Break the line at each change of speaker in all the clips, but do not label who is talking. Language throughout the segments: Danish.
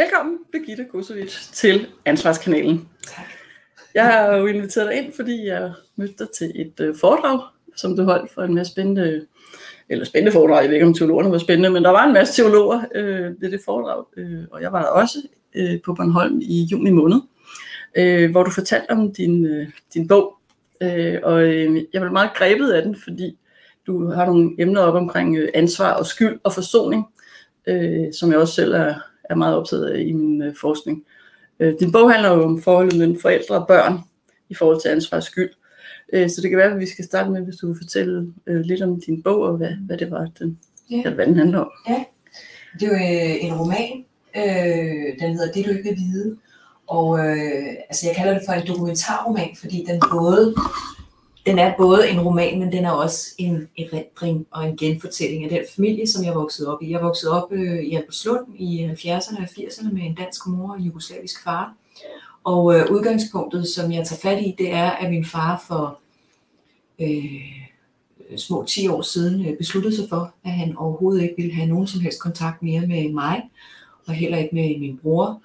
Velkommen, Birgitte Kosovic, til Ansvarskanalen. Tak. Jeg har jo inviteret dig ind, fordi jeg mødte dig til et øh, foredrag, som du holdt for en masse spændende, eller spændende foredrag, jeg ved ikke om teologerne var spændende, men der var en masse teologer øh, ved det foredrag, øh, og jeg var der også øh, på Bornholm i juni måned, øh, hvor du fortalte om din, øh, din bog, øh, og øh, jeg blev meget grebet af den, fordi du har nogle emner op omkring øh, ansvar og skyld og forsoning, øh, som jeg også selv er, er meget optaget af i min øh, forskning. Øh, din bog handler jo om forholdet mellem forældre og børn i forhold til ansvar og skyld. Øh, så det kan være, at vi skal starte med, hvis du vil fortælle øh, lidt om din bog, og hvad, hvad det var, den, ja. hvad den handler om.
Ja, det er jo øh, en roman, øh, den hedder Det du ikke vil vide, og øh, altså jeg kalder det for en dokumentarroman, fordi den både den er både en roman, men den er også en erindring og en genfortælling af den familie, som jeg voksede op i. Jeg voksede op øh, i Albertslund i 70'erne og 80'erne med en dansk mor og en jugoslavisk far. Og øh, udgangspunktet, som jeg tager fat i, det er, at min far for øh, små 10 år siden øh, besluttede sig for, at han overhovedet ikke ville have nogen som helst kontakt mere med mig, og heller ikke med min bror.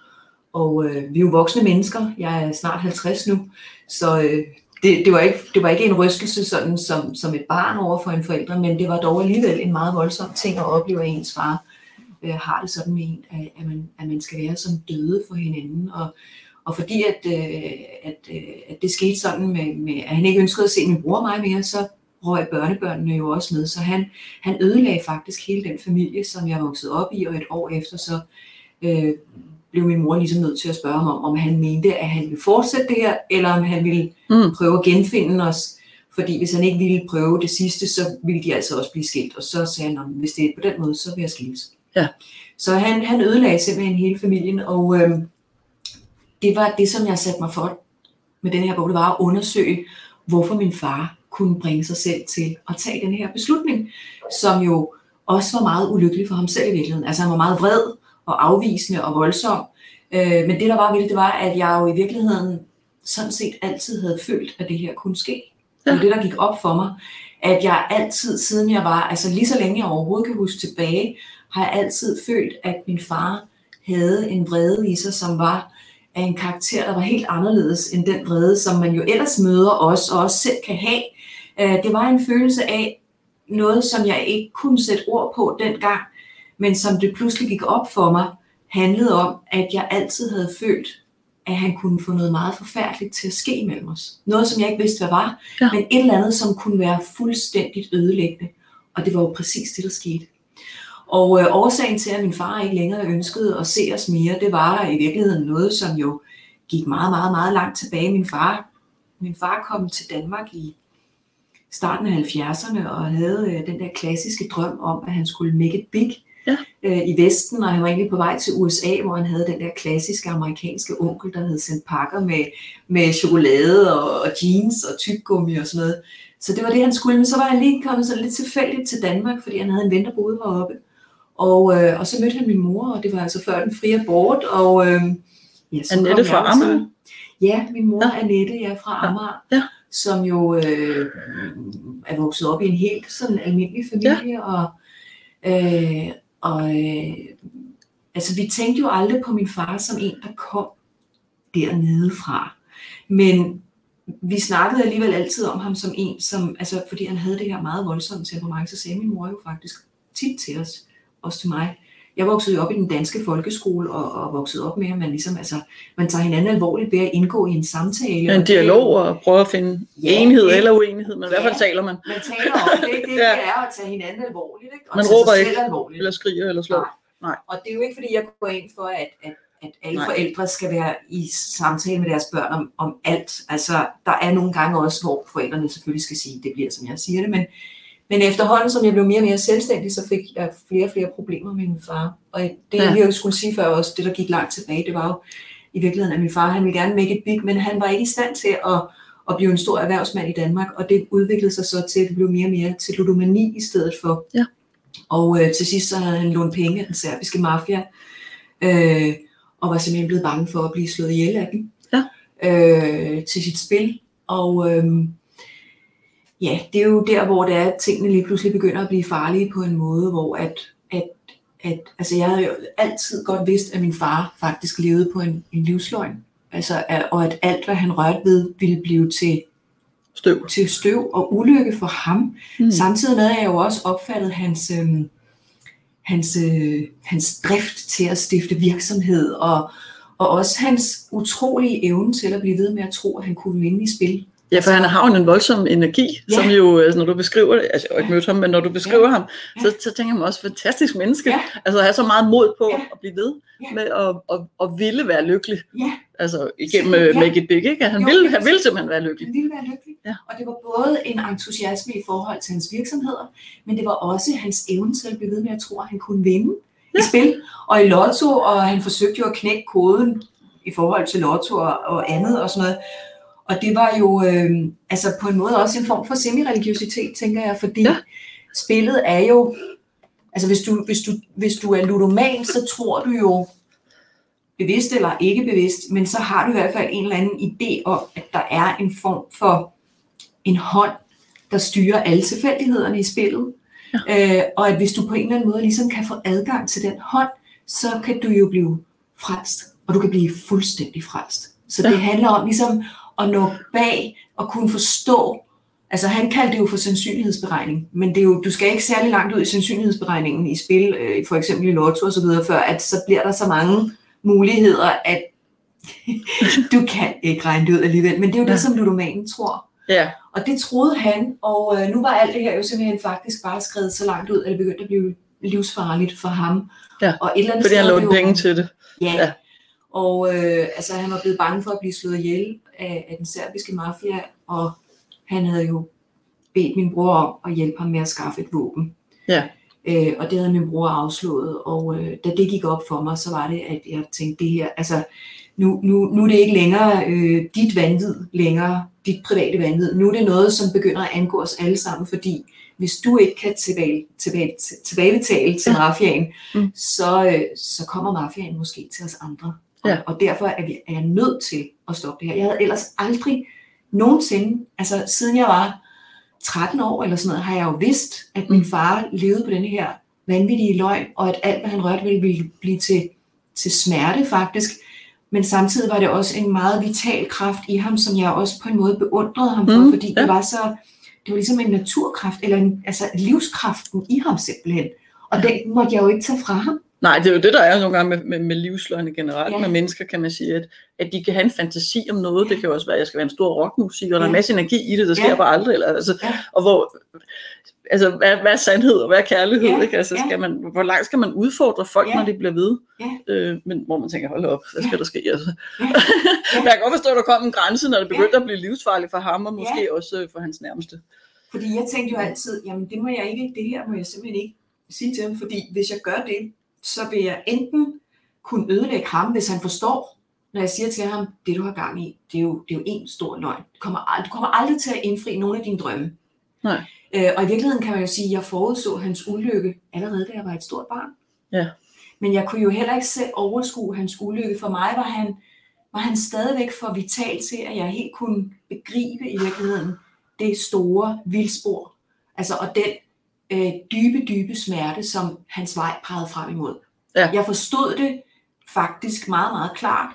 Og øh, vi er jo voksne mennesker. Jeg er snart 50 nu, så øh, det, det, var ikke, det var ikke en rystelse sådan som, som et barn over for en forælder, men det var dog alligevel en meget voldsom ting at opleve, at ens far øh, har det sådan med en, at, at, man, at man skal være som døde for hinanden. Og, og fordi at, øh, at, øh, at det skete sådan med, med, at han ikke ønskede at se min bror mig mere, så røg børnebørnene jo også med. Så han, han ødelagde faktisk hele den familie, som jeg voksede op i, og et år efter så øh, blev min mor ligesom nødt til at spørge ham om, om han mente, at han ville fortsætte det her, eller om han ville mm. prøve at genfinde os. Fordi hvis han ikke ville prøve det sidste, så ville de altså også blive skilt. Og så sagde han, hvis det er på den måde, så vil jeg skilles. Ja. Så han, han ødelagde simpelthen hele familien, og øh, det var det, som jeg satte mig for med den her bog, det var at undersøge, hvorfor min far kunne bringe sig selv til at tage den her beslutning, som jo også var meget ulykkelig for ham selv i virkeligheden. Altså han var meget vred, og afvisende og voldsom. Øh, men det der var ved det, var, at jeg jo i virkeligheden sådan set altid havde følt, at det her kunne ske. Det var det, der gik op for mig. At jeg altid, siden jeg var, altså lige så længe jeg overhovedet kan huske tilbage, har jeg altid følt, at min far havde en vrede i sig, som var af en karakter, der var helt anderledes end den vrede, som man jo ellers møder os, og også selv kan have. Øh, det var en følelse af noget, som jeg ikke kunne sætte ord på dengang, men som det pludselig gik op for mig, handlede om, at jeg altid havde følt, at han kunne få noget meget forfærdeligt til at ske mellem os. Noget, som jeg ikke vidste, hvad var, ja. men et eller andet, som kunne være fuldstændigt ødelæggende. Og det var jo præcis det, der skete. Og øh, årsagen til, at min far ikke længere ønskede at se os mere, det var i virkeligheden noget, som jo gik meget, meget, meget langt tilbage. Min far, min far kom til Danmark i starten af 70'erne og havde øh, den der klassiske drøm om, at han skulle make it big ja. øh, i Vesten, og han var egentlig på vej til USA, hvor han havde den der klassiske amerikanske onkel, der havde sendt pakker med, med chokolade og, og jeans og tyggegummi og sådan noget. Så det var det, han skulle. Men så var han lige kommet så lidt tilfældigt til Danmark, fordi han havde en ven, der boede heroppe. Og, øh, og så mødte han min mor, og det var altså før den frie abort. Og, øh,
ja, så Annette fra Amager?
Ja, min mor ja. Annette, ja, fra Amager. Ja. Som jo øh, er vokset op i en helt sådan almindelig familie, ja. og, øh, og øh, altså, vi tænkte jo aldrig på min far som en, der kom dernede fra. Men vi snakkede alligevel altid om ham som en, som, altså, fordi han havde det her meget voldsomme temperament, så sagde min mor jo faktisk tit til os, også til mig. Jeg voksede jo op i den danske folkeskole og, og voksede op med, at man ligesom, altså, man tager hinanden alvorligt ved at indgå i en samtale.
En dialog og prøve at finde ja, enighed det, eller uenighed, men ja, i hvert fald taler man.
Man taler om det, det, ja. det er at tage hinanden alvorligt. Ikke? Og
man råber ikke, alvorligt. eller skriger, eller slår.
Nej. Nej. Og det er jo ikke, fordi jeg går ind for, at, at at alle Nej. forældre skal være i samtale med deres børn om, om alt. Altså, der er nogle gange også, hvor forældrene selvfølgelig skal sige, det bliver, som jeg siger det, men, men efterhånden, som jeg blev mere og mere selvstændig, så fik jeg flere og flere problemer med min far. Og det, ja. jeg skulle sige før også, det der gik langt tilbage, det var jo i virkeligheden, at min far, han ville gerne make it big, men han var ikke i stand til at, at blive en stor erhvervsmand i Danmark, og det udviklede sig så til, at det blev mere og mere til ludomani i stedet for. Ja. Og øh, til sidst så havde han lånt penge af den serbiske mafia, øh, og var simpelthen blevet bange for at blive slået ihjel af dem ja. øh, til sit spil. Og øh, ja, det er jo der, hvor det er, at tingene lige pludselig begynder at blive farlige på en måde, hvor at, at, at altså jeg havde jo altid godt vidst, at min far faktisk levede på en, en livsløgn. Altså, at- og at alt, hvad han rørte ved, ville blive til,
Støv.
til støv og ulykke for ham.
Mm.
Samtidig med, at jeg jo også opfattet hans, øhm, hans, øh, hans drift til at stifte virksomhed, og, og også hans utrolige evne til at blive ved med at tro, at han kunne vinde i spil.
Ja, for han har jo en voldsom energi,
Ja.
som jo, altså, når du beskriver det, altså jeg har ikke mødt ham, men når du beskriver ja. ham, så, så tænker man også, fantastisk menneske.
Ja.
Altså at have så meget mod på
Ja.
at blive ved
Ja.
med at, at, at ville være lykkelig.
Ja,
Altså igennem
Ja.
ja. Make It Big, ikke? At han,
Jo,
ville, han ville simpelthen være lykkelig.
han ville være lykkelig.
Ja.
Og det var både en entusiasme i forhold til hans virksomheder, men det var også hans evne til at blive ved med at tro, at han kunne vinde ja. i spil og i lotto, og han forsøgte jo at knække koden i forhold til lotto og, og andet og sådan noget. Og det var jo øh, altså på en måde også en form for semi-religiøsitet, tænker jeg, fordi ja. Spillet er jo, altså hvis du, hvis, du, hvis du er ludoman, så tror du jo, bevidst eller ikke bevidst, men så har du i hvert fald en eller anden idé om, at der er en form for en hånd, der styrer alle tilfældighederne i spillet. Ja. Øh, og at hvis du på en eller anden måde ligesom kan få adgang til den hånd, så kan du jo blive frelst, og du kan blive fuldstændig frelst. Så det
Ja.
handler om ligesom at nå bag og kunne forstå, altså han kaldte det jo for sandsynlighedsberegning, men det er jo, du skal ikke særlig langt ud i sandsynlighedsberegningen i spil, øh, for eksempel i lotto og så videre, før at så bliver der så mange muligheder, at du kan ikke regne det ud alligevel. Men det er jo ja. Det, som ludomanen tror.
Ja,
Og det troede han, og øh, nu var alt det her jo simpelthen faktisk bare skrevet så langt ud, at det begyndte at blive livsfarligt for ham.
Ja,
og et eller andet
fordi han lånte penge til det.
Ja.
Ja.
Og øh, altså, han var blevet bange for at blive slået ihjel af, af den serbiske mafia, og han havde jo bedt min bror om at hjælpe ham med at skaffe et våben.
Ja.
Øh, og det havde min bror afslået, og øh, da det gik op for mig, så var det, at jeg tænkte, det her, altså, nu, nu, nu er det ikke længere øh, dit vanvid længere, dit private vanvid. Nu er det noget, som begynder at angå os alle sammen, fordi hvis du ikke kan tilbage, tilbage, tilbagebetale til mafiaen,
Mm.
så, øh, så kommer mafiaen måske til os andre. Og,
Ja.
og derfor er, vi, er jeg nødt til at stoppe det her. Jeg havde ellers aldrig nogensinde, altså siden jeg var 13 år eller sådan noget, har jeg jo vidst, at min
Mm.
far levede på denne her vanvittige løgn, og at alt, hvad han rørte ville blive til, til smerte faktisk. Men samtidig var det også en meget vital kraft i ham, som jeg også på en måde beundrede ham for,
Mm,
fordi
ja.
det var så, det var ligesom en naturkraft, eller en, altså livskraften i ham simpelthen. Og den måtte jeg jo ikke tage fra ham.
Nej, det er jo det, der er nogle gange med, med, med livsløgne generelt,
Ja.
ja. med mennesker, kan man sige, at, at de kan have en fantasi om noget. Det kan jo også være, at jeg skal være en stor rockmusiker, og der er
Ja.
en masse energi i det, der sker
Ja.
bare aldrig. Eller, altså,
Ja.
Og hvor, altså, hvad, hvad er sandhed, og hvad er kærlighed?
Ja,
Ikke? Altså,
ja.
skal man, hvor langt skal man udfordre folk,
Ja.
når de bliver ved?
Ja.
Øh, men hvor man tænker, hold op, hvad skal
Ja.
der ske? Altså.
Ja.
Men jeg kan godt forstå, at der kom en grænse, når det
Ja.
begyndte at blive livsfarligt for ham, og måske også øh, for hans nærmeste.
Fordi jeg tænkte jo altid, jamen det må jeg ikke, det her må jeg simpelthen ikke sige til ham, fordi hvis jeg gør det, så vil jeg enten kunne ødelægge ham, hvis han forstår, når jeg siger til ham, det du har gang i, det er jo, det er jo en stor løgn. Du kommer, ald- du kommer aldrig til at indfri nogle af dine drømme.
Nej.
Øh, og i virkeligheden kan man jo sige, at jeg forudså hans ulykke allerede, da jeg var et stort barn.
Ja.
Men jeg kunne jo heller ikke selv overskue hans ulykke. For mig var han, var han stadigvæk for vital til, at jeg helt kunne begribe i virkeligheden det store vildspor. Altså, og den øh, dybe, dybe smerte, som hans vej pegede frem imod.
Ja.
Jeg forstod det faktisk meget, meget klart,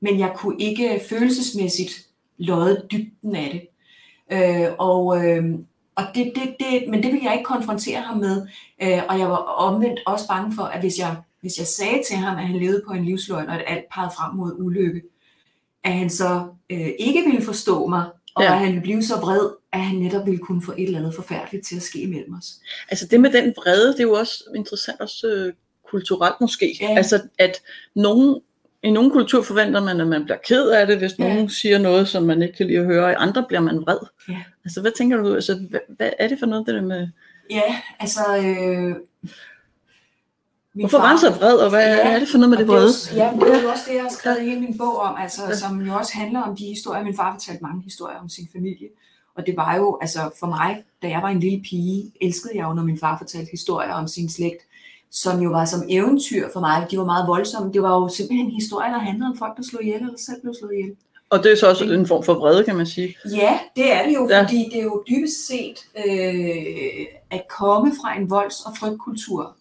men jeg kunne ikke følelsesmæssigt lodde dybden af det. Øh, og øh, og det, det, det, men det ville jeg ikke konfrontere ham med. Øh, og jeg var omvendt også bange for, at hvis jeg, hvis jeg sagde til ham, at han levede på en livsløgn, og at alt pegede frem mod ulykke, at han så øh, ikke ville forstå mig, og
Ja.
at han ville blive så vred, at han netop ville kunne få et eller andet forfærdeligt til at ske imellem os.
Altså det med den vrede, det er jo også interessant, også øh, kulturelt måske.
Ja.
Altså at nogen, i nogle kultur forventer man, at man bliver ked af det, hvis
Ja.
nogen siger noget, som man ikke kan lide at høre, og i andre bliver man vred.
Ja.
Altså hvad tænker du, altså hvad, hvad er det for noget, det der med,
Ja, altså... Øh, min
hvorfor var han så vred, og hvad
Ja,
er det for noget med det vrede?
Ja, men det er jo også det, jeg har skrevet i hele min bog om, altså,
ja.
som jo også handler om de historier. Min far fortalte mange historier om sin familie. Og det var jo, altså for mig, da jeg var en lille pige, elskede jeg jo, når min far fortalte historier om sin slægt, som jo var som eventyr for mig. De var meget voldsomme. Det var jo simpelthen historier, der handlede om folk, der slog ihjel, eller selv blev slået ihjel.
Og det er så også en form for vrede, kan man sige.
Ja, det er det jo,
Ja.
fordi det er jo dybest set øh, at komme fra en volds- og frygtkultur,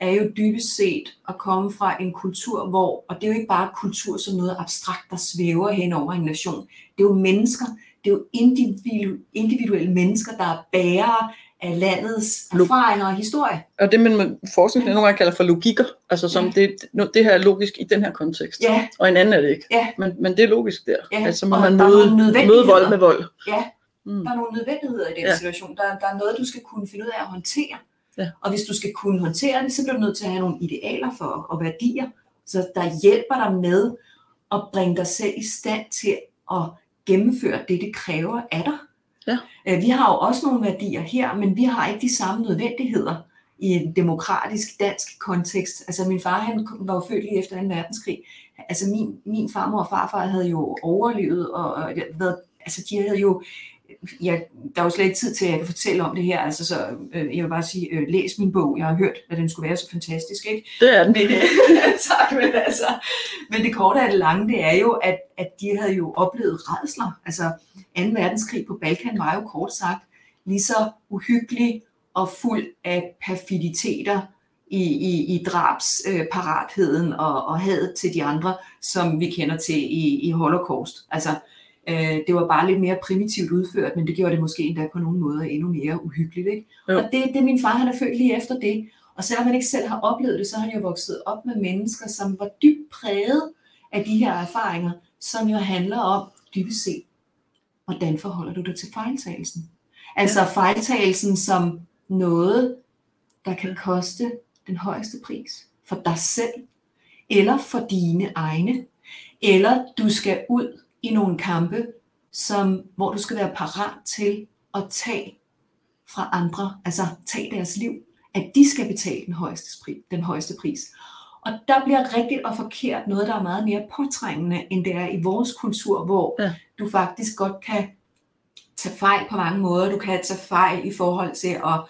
er jo dybest set at komme fra en kultur, hvor, og det er jo ikke bare kultur som noget abstrakt, der svæver hen over en nation. Det er jo mennesker, det er jo individu, individuelle mennesker, der er bærere af landets erfaringer og historie.
Og det, man forskning nogle gange kalder for logikker, altså som
Ja.
det, det her er logisk i den her kontekst,
Ja,
og en anden er det ikke.
ja,
Men, men det er logisk der.
Ja,
Altså må
og
man møde, møde vold med vold.
ja.
Mm.
Der er nogle nødvendigheder i den
ja.
situation. Der, der er noget, du skal kunne finde ud af at håndtere.
Ja.
Og hvis du skal kunne håndtere det, så bliver du nødt til at have nogle idealer for og værdier, så der hjælper dig med at bringe dig selv i stand til at gennemføre det, det kræver af dig.
Ja.
Øh, vi har jo også nogle værdier her, men vi har ikke de samme nødvendigheder i en demokratisk dansk kontekst. Altså min far han var jo født lige efter 2. verdenskrig. Altså min, min farmor og farfar havde jo overlevet, og, og været, altså de havde jo ja, der er jo slet ikke tid til, at jeg kan fortælle om det her, altså så øh, jeg vil bare sige, øh, læs min bog, jeg har hørt, at den skulle være så fantastisk, ikke?
Det er den.
Men, øh, tak, men, altså, men det korte af det lange, det er jo, at, at de havde jo oplevet redsler. Altså 2. verdenskrig på Balkan var jo kort sagt lige så uhyggelig og fuld af perfiditeter i, i, i drabsparatheden og, og hadet til de andre, som vi kender til i, i Holocaust. Altså, øh, det var bare lidt mere primitivt udført, men det gjorde det måske endda på nogle måder endnu mere uhyggeligt. Ikke? Og det, det min far, han er født lige efter det. Og selvom han ikke selv har oplevet det, så har han jo vokset op med mennesker, som var dybt præget af de her erfaringer, som jo handler om dybest set, hvordan forholder du dig til fejltagelsen? Altså fejltagelsen som noget, der kan koste den højeste pris for dig selv, eller for dine egne, eller du skal ud i nogle kampe, som, hvor du skal være parat til at tage fra andre, altså tage deres liv, at de skal betale den højeste, pris, den højeste pris. Og der bliver rigtigt og forkert noget, der er meget mere påtrængende, end det er i vores kultur, hvor
Ja.
du faktisk godt kan tage fejl på mange måder. Du kan tage fejl i forhold til at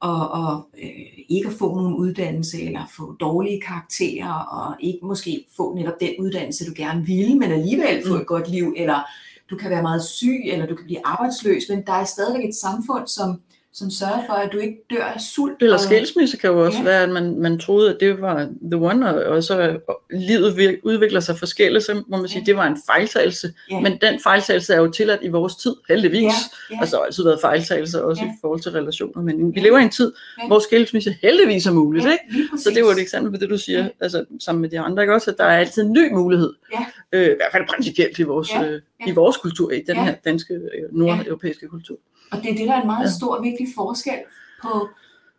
og, og øh, ikke at få nogen uddannelse, eller få dårlige karakterer, og ikke måske få netop den uddannelse, du gerne ville, men alligevel få
Mm.
et godt liv, eller du kan være meget syg, eller du kan blive arbejdsløs, men der er stadigvæk et samfund, som, som sørger for, at du ikke dør af sult.
Eller
og-
skilsmisse kan jo også
Ja.
ja. være, at man, man troede, at det var the one, og, så livet udvikler sig forskelligt, så må man sige,
Ja.
det var en fejltagelse.
Ja.
Men den fejltagelse er jo tilladt i vores tid, heldigvis.
Ja, ja.
Altså, der har altid været fejltagelser, også
Ja.
i forhold til relationer, men vi
Ja.
lever i en tid,
Ja.
hvor skilsmisse heldigvis er muligt,
ja,
ikke? Så det var et eksempel på det, du siger,
Ja.
altså sammen med de andre, ikke også? At der er altid en ny mulighed.
Ja.
Øh, I hvert fald principielt i vores,
Ja.
øh,
Ja.
i vores kultur, i den
Ja.
her danske, øh, nordeuropæiske kultur.
Og det er det, der er en meget
Ja.
stor og virkelig forskel på,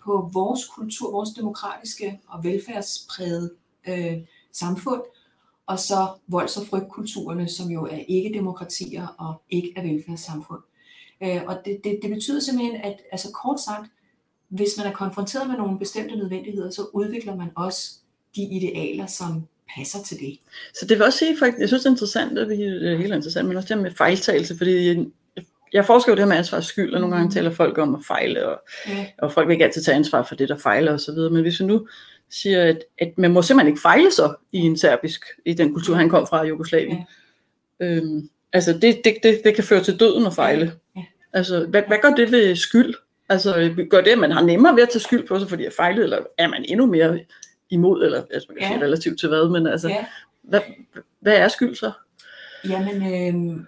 på vores kultur, vores demokratiske og velfærdspræget øh, samfund, og så volds- og frygtkulturerne, som jo er ikke demokratier og ikke er velfærdssamfund. Øh, og det, det, det betyder simpelthen, at altså kort sagt, hvis man er konfronteret med nogle bestemte nødvendigheder, så udvikler man også de idealer, som passer til det.
Så det vil også sige, faktisk, jeg synes det er interessant, det er helt interessant, men også det her med fejltagelse, fordi jeg, forsker jo det her med ansvars skyld, og nogle gange
Mhm.
taler folk om at fejle, og,
Ja,
og folk vil ikke altid tage ansvar for det, der fejler osv., men hvis vi nu siger, at, at man må simpelthen ikke fejle så i en serbisk, i den kultur, han kom fra, Jugoslavien. Ja. Øhm, altså det, det, det, det kan føre til døden at fejle.
Ja.
Altså, hvad, hvad gør det ved skyld? Altså, gør det, at man har nemmere ved at tage skyld på sig, fordi jeg fejlede, eller er man endnu mere imod, eller altså, man kan
Ja.
sige relativt til hvad, men altså,
ja.
hvad, hvad er skyld så?
Jamen, øh,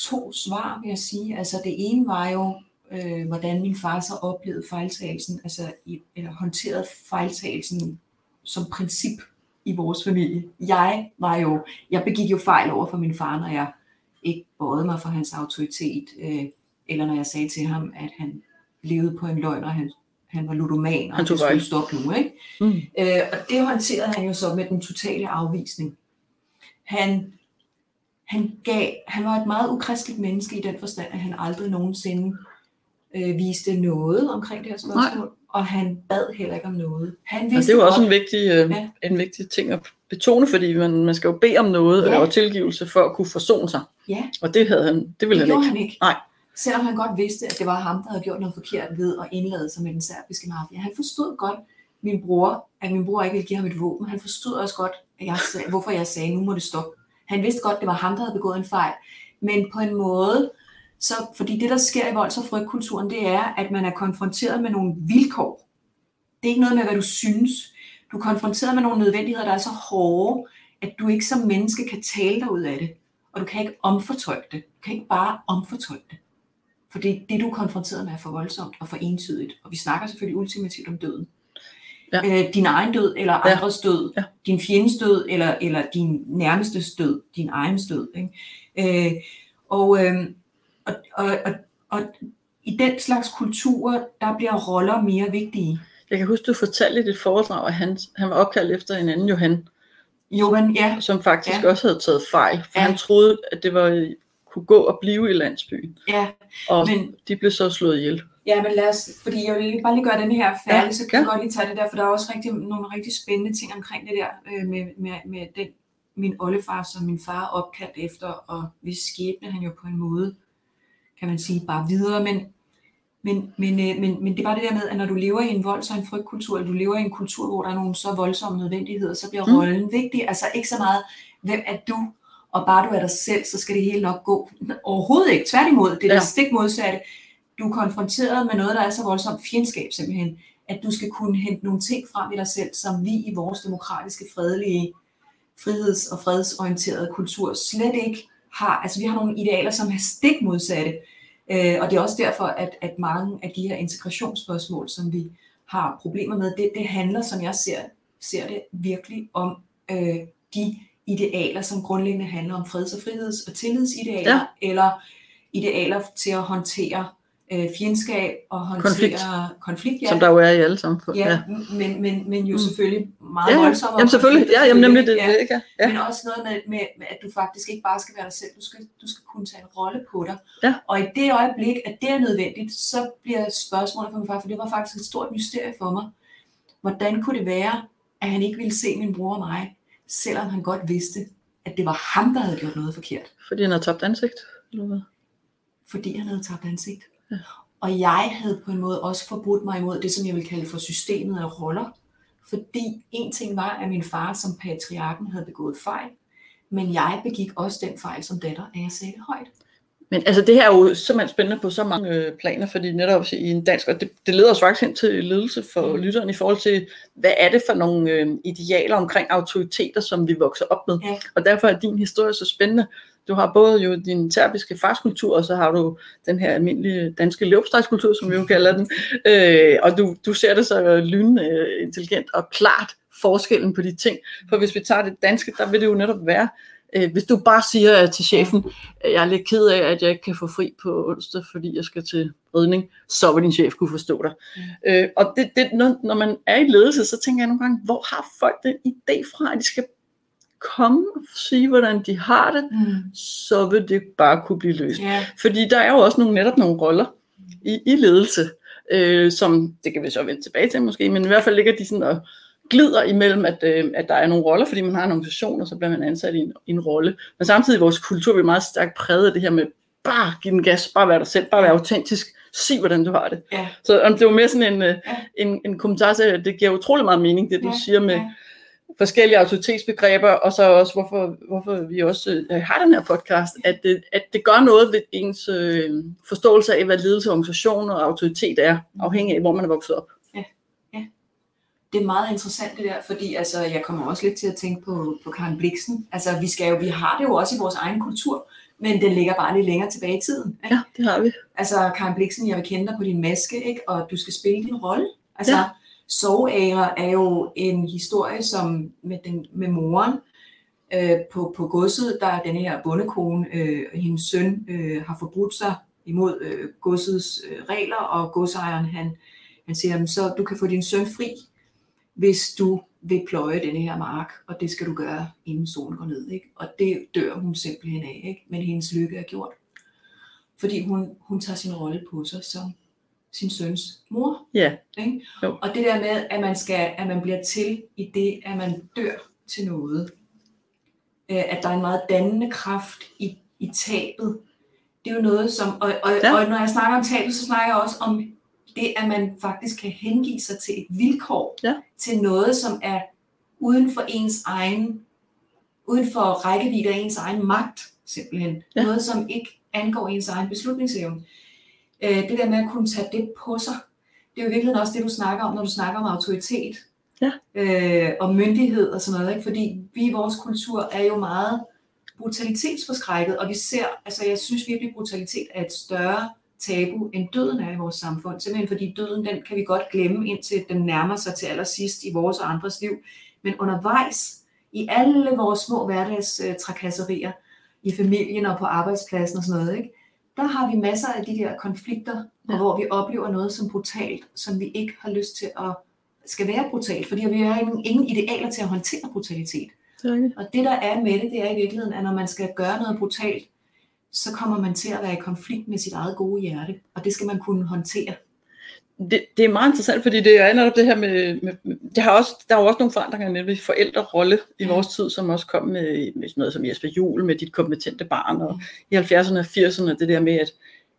to svar vil jeg sige. Altså det ene var jo, øh, hvordan min far så oplevede fejltagelsen, altså i, eller håndterede fejltagelsen som princip i vores familie. Jeg var jo, jeg begik jo fejl over for min far, når jeg ikke bøjede mig for hans autoritet, øh, eller når jeg sagde til ham, at han levede på en løgn, og han, han var ludoman, og
Han tog
det skulle stoppe nu. Ikke?
Mm.
Øh, og det håndterede han jo så med den totale afvisning. Han, han, gav, han var et meget ukristeligt menneske i den forstand, at han aldrig nogensinde øh, viste noget omkring det her spørgsmål, Nej. og han bad heller ikke om noget. Han vidste
det er jo også
godt,
en vigtig, øh,
Ja.
en vigtig ting at betone, fordi man, man skal jo bede om noget,
Ja.
og tilgivelse for at kunne forsone sig.
Ja.
Og det havde han, det ville
det
han ikke.
han ikke.
Nej.
Selvom han godt vidste, at det var ham, der havde gjort noget forkert ved at indlade sig med den serbiske mafia. Han forstod godt, min bror, at min bror ikke ville give ham et våben. Han forstod også godt, at jeg sagde, hvorfor jeg sagde, nu må det stoppe. Han vidste godt, det var ham, der havde begået en fejl. Men på en måde, så, fordi det, der sker i volds- og frygtkulturen, det er, at man er konfronteret med nogle vilkår. Det er ikke noget med, hvad du synes. Du er konfronteret med nogle nødvendigheder, der er så hårde, at du ikke som menneske kan tale dig ud af det. Og du kan ikke omfortolke det. Du kan ikke bare omfortolke det. For det, det du er konfronteret med, er for voldsomt og for entydigt. Og vi snakker selvfølgelig ultimativt om døden. Ja. Øh, din egen død, eller andres død. Ja. Din fjendens død, eller, eller din nærmeste død. Din egen død. Ikke? Øh, og, øh, og, og, og, og i den slags kulturer, der bliver roller mere vigtige.
Jeg kan huske, du fortalte i dit foredrag, at han, han var opkaldt efter en anden Johan.
Johan, ja.
Som faktisk ja. også havde taget fejl, for ja. han troede, at det var kunne gå og blive i landsbyen.
Ja.
Og men, de blev så slået ihjel.
Ja, men lad os, fordi jeg vil bare lige gøre den her færdig, ja, så kan ja. jeg godt lige tage det der, for der er også rigtig, nogle rigtig spændende ting omkring det der øh, med, med, med den, min oldefar, som min far opkaldt efter, og hvis skæbne han jo på en måde, kan man sige, bare videre, men, men, men, øh, men, men det er bare det der med, at når du lever i en volds- og en frygtkultur, eller du lever i en kultur, hvor der er nogle så voldsomme nødvendigheder, så bliver mm. rollen vigtig. Altså ikke så meget, hvem er du, og bare du er dig selv, så skal det hele nok gå. Overhovedet ikke. Tværtimod, det er ja. det stik modsatte. Du er konfronteret med noget, der er så voldsomt fjendskab simpelthen, at du skal kunne hente nogle ting frem i dig selv, som vi i vores demokratiske, fredelige, friheds- og fredsorienterede kultur slet ikke har. Altså vi har nogle idealer, som er stik modsatte. Øh, og det er også derfor, at, at mange af de her integrationsspørgsmål, som vi har problemer med, det, det handler, som jeg ser, ser det, virkelig om øh, de idealer, som grundlæggende handler om freds- og friheds- og tillidsidealer, ja. eller idealer til at håndtere øh, fjendskab og håndtere konflikt, konflikt
ja. som der jo er i alle samfund.
Ja, ja. Men, men, men jo mm. selvfølgelig meget
ja,
voldsommere.
Jamen selvfølgelig, ja, jamen, nemlig det, ja. ikke
ja. Men også noget med, med, med, at du faktisk ikke bare skal være dig selv, du skal, du skal kunne tage en rolle på dig. Ja. Og i det øjeblik, at det er nødvendigt, så bliver spørgsmålet for min far, for det var faktisk et stort mysterie for mig. Hvordan kunne det være, at han ikke ville se min bror og mig, selvom han godt vidste, at det var ham, der havde gjort noget forkert.
Fordi han havde tabt ansigt? Eller hvad?
Fordi han havde tabt ansigt. Ja. Og jeg havde på en måde også forbrudt mig imod det, som jeg vil kalde for systemet af roller. Fordi en ting var, at min far som patriarken havde begået fejl, men jeg begik også den fejl som datter, at jeg sagde det højt.
Men altså det her er jo simpelthen spændende på så mange øh, planer, fordi netop i en dansk, og det, det leder os faktisk hen til ledelse for mm. lytteren i forhold til, hvad er det for nogle øh, idealer omkring autoriteter, som vi vokser op med. Ja. Og derfor er din historie så spændende. Du har både jo din terbiske farskultur, og så har du den her almindelige danske løbstegskultur, som vi jo kalder den. Øh, og du, du ser det så lynende øh, intelligent og klart forskellen på de ting. For hvis vi tager det danske, der vil det jo netop være, Øh, hvis du bare siger til chefen, at jeg er lidt ked af, at jeg ikke kan få fri på onsdag, fordi jeg skal til redning, så vil din chef kunne forstå dig. Mm. Øh, og det, det, når, når man er i ledelse, så tænker jeg nogle gange, hvor har folk den idé fra, at de skal komme og sige, hvordan de har det, mm. så vil det bare kunne blive løst. Yeah. Fordi der er jo også nogle, netop nogle roller i, i ledelse, øh, som, det kan vi så vende tilbage til måske, men i hvert fald ligger de sådan og glider imellem, at, øh, at der er nogle roller, fordi man har en organisation, og så bliver man ansat i en, i en rolle. Men samtidig i vores kultur er vi meget stærkt præget af det her med, bare give den gas, bare være dig selv, bare være autentisk, sig hvordan du har det. Ja. Så um, det var mere sådan en, øh, ja. en, en kommentar til, at det giver utrolig meget mening, det du ja. siger med ja. Forskellige autoritetsbegreber, og så også, hvorfor, hvorfor vi også øh, har den her podcast, at det, at det gør noget ved ens øh, forståelse af, hvad ledelse, organisation og autoritet er, afhængig af, hvor man er vokset op
det er meget interessant det der, fordi altså, jeg kommer også lidt til at tænke på, på Karen Bliksen. Altså, vi, skal jo, vi har det jo også i vores egen kultur, men den ligger bare lidt længere tilbage i tiden.
Ikke? Ja, det har vi.
Altså, Karen Bliksen, jeg vil kende dig på din maske, ikke? og du skal spille din rolle. Altså, ja. Sovære er jo en historie, som med, den, med moren øh, på, på godset, der er den her bondekone, øh, hendes søn øh, har forbrudt sig imod øh, godsets øh, regler, og godsejeren, han, han siger, så du kan få din søn fri, hvis du vil pløje denne her mark, og det skal du gøre, inden solen går ned. Ikke? Og det dør hun simpelthen af, ikke? men hendes lykke er gjort. Fordi hun, hun tager sin rolle på sig som sin søns mor.
Ja.
Ikke? Jo. Og det der med, at man, skal, at man bliver til i det, at man dør til noget. Øh, at der er en meget dannende kraft i, i tabet. Det er jo noget, som... Og, og, ja. og når jeg snakker om tabet, så snakker jeg også om det, at man faktisk kan hengive sig til et vilkår, ja. til noget, som er uden for ens egen, uden for rækkevidde af ens egen magt, simpelthen. Ja. Noget, som ikke angår ens egen beslutningsevne. Øh, det der med at kunne tage det på sig, det er jo i virkeligheden også det, du snakker om, når du snakker om autoritet.
Ja.
Øh, og myndighed og sådan noget. Ikke? Fordi vi i vores kultur er jo meget brutalitetsforskrækket, og vi ser, altså jeg synes virkelig, brutalitet er et større tabu, end døden er i vores samfund. Simpelthen fordi døden, den kan vi godt glemme, indtil den nærmer sig til allersidst i vores og andres liv. Men undervejs, i alle vores små hverdagstrakasserier, i familien og på arbejdspladsen og sådan noget, ikke? Der har vi masser af de der konflikter, ja. hvor vi oplever noget som brutalt, som vi ikke har lyst til at skal være brutalt, fordi vi har ingen, ingen idealer til at håndtere brutalitet.
Det
og det der er med det, det er i virkeligheden, at når man skal gøre noget brutalt, så kommer man til at være i konflikt med sit eget gode hjerte, og det skal man kunne håndtere.
Det, det er meget interessant, fordi det er netop det her med, med, med det har også, der er jo også nogle forandringer nemlig forældrerolle i vores tid, som også kom med, med noget som Jesper Juhl, med dit kompetente barn, og ja. i 70'erne og 80'erne, det der med, at,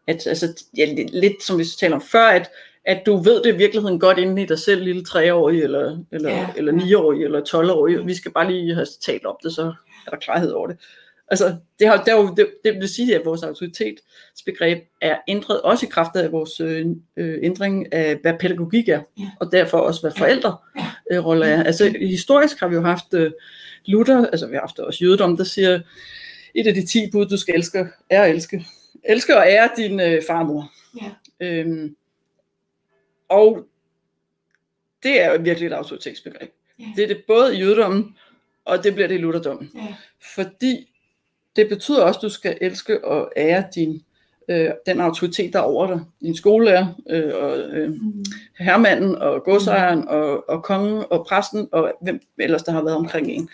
at altså, ja, lidt som vi taler om før, at, at du ved det i virkeligheden godt inde i dig selv, lille treårig, eller, eller, ja. eller niårig, eller 12-årig, vi skal bare lige have talt om det, så er der klarhed over det. Altså, det, har, det, jo, det, det vil sige, at vores autoritetsbegreb er ændret, også i kraft af vores øh, øh, ændring af, hvad pædagogik er, ja. og derfor også, hvad forældreroller øh, er. Altså, historisk har vi jo haft øh, Luther, altså vi har haft også jødedom, der siger, et af de ti bud, du skal elske, er at elske. Elske og ære din øh, farmor. Ja. Øhm, og det er jo virkelig et autoritetsbegreb. Ja. Det er det både i jødedommen, og det bliver det i lutherdommen. Ja. Fordi det betyder også, at du skal elske og ære din, øh, den autoritet, der er over dig. Din skolelærer, øh, og øh, mm. hermanden, og godsejeren, mm. og, og kongen, og præsten, og hvem ellers, der har været omkring en.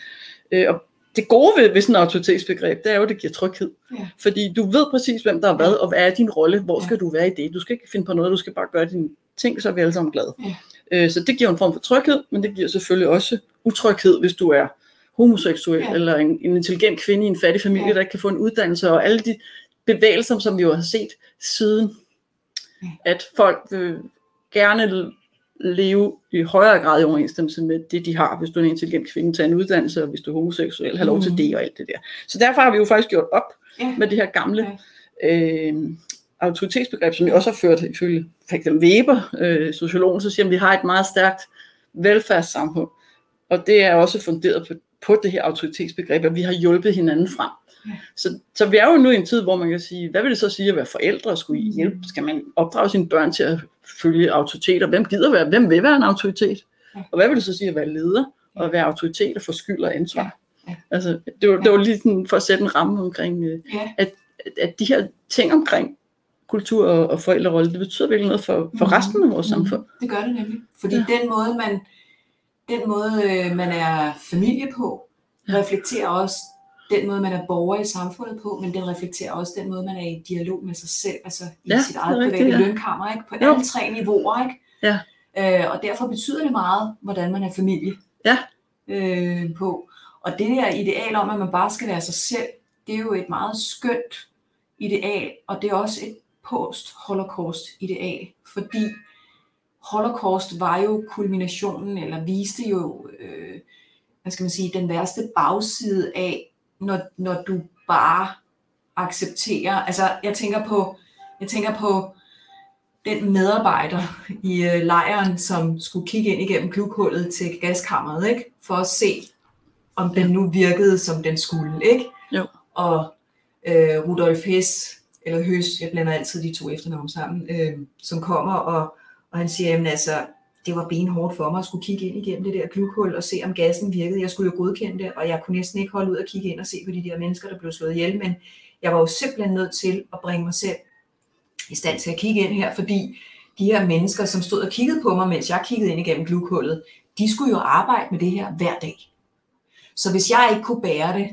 Øh, og det gode ved, ved sådan et autoritetsbegreb, det er jo, at det giver tryghed. Ja. Fordi du ved præcis, hvem der er hvad, og hvad er din rolle, hvor skal ja. du være i det. Du skal ikke finde på noget, du skal bare gøre dine ting, så er vi alle sammen glade. Ja. Øh, så det giver en form for tryghed, men det giver selvfølgelig også utryghed, hvis du er homoseksuel, ja. eller en, en intelligent kvinde i en fattig familie, ja. der ikke kan få en uddannelse, og alle de bevægelser, som vi jo har set siden, ja. at folk vil gerne leve i højere grad i overensstemmelse med det, de har. Hvis du er en intelligent kvinde, tage en uddannelse, og hvis du er homoseksuel, har lov til mm. det og alt det der. Så derfor har vi jo faktisk gjort op ja. med det her gamle ja. øh, autoritetsbegreb, som vi også har ført ifølge f.eks. Weber, øh, sociologen, så siger at vi har et meget stærkt velfærdssamfund. Og det er også funderet på på det her autoritetsbegreb, at vi har hjulpet hinanden frem. Ja. Så, så vi er jo nu i en tid, hvor man kan sige, hvad vil det så sige at være forældre? Skulle I hjælpe? Skal man opdrage sine børn til at følge autoriteter? Hvem gider være? Hvem vil være en autoritet? Ja. Og hvad vil det så sige at være leder? Og at være autoritet og få skyld og ansvar? Ja. Altså, det, var, det var lige sådan for at sætte en ramme omkring, øh, ja. at, at de her ting omkring kultur og, og forældrerolle, det betyder virkelig noget for, for resten af vores mm. samfund.
Det gør det nemlig. Fordi ja. den måde, man den måde, øh, man er familie på, reflekterer også den måde, man er borger i samfundet på, men den reflekterer også den måde, man er i dialog med sig selv, altså i ja, sit eget private ja. lønkammer, ikke? på jo. alle tre niveauer. Ikke?
Ja.
Øh, og derfor betyder det meget, hvordan man er familie
ja.
øh, på. Og det der ideal om, at man bare skal være sig selv, det er jo et meget skønt ideal, og det er også et post-holocaust ideal, fordi Holocaust var jo kulminationen, eller viste jo, øh, hvad skal man sige, den værste bagside af, når, når du bare accepterer, altså jeg tænker på, jeg tænker på den medarbejder i øh, lejren, som skulle kigge ind igennem glukhullet til gaskammeret, ikke? for at se, om den nu virkede, som den skulle. ikke?
Jo.
Og øh, Rudolf Hess, eller Høs, jeg blander altid de to efternavne sammen, øh, som kommer og og han siger, jamen altså, det var benhårdt for mig at skulle kigge ind igennem det der glukhul og se, om gassen virkede. Jeg skulle jo godkende det, og jeg kunne næsten ikke holde ud og kigge ind og se på de der mennesker, der blev slået ihjel, men jeg var jo simpelthen nødt til at bringe mig selv i stand til at kigge ind her, fordi de her mennesker, som stod og kiggede på mig, mens jeg kiggede ind igennem glukhullet, de skulle jo arbejde med det her hver dag. Så hvis jeg ikke kunne bære det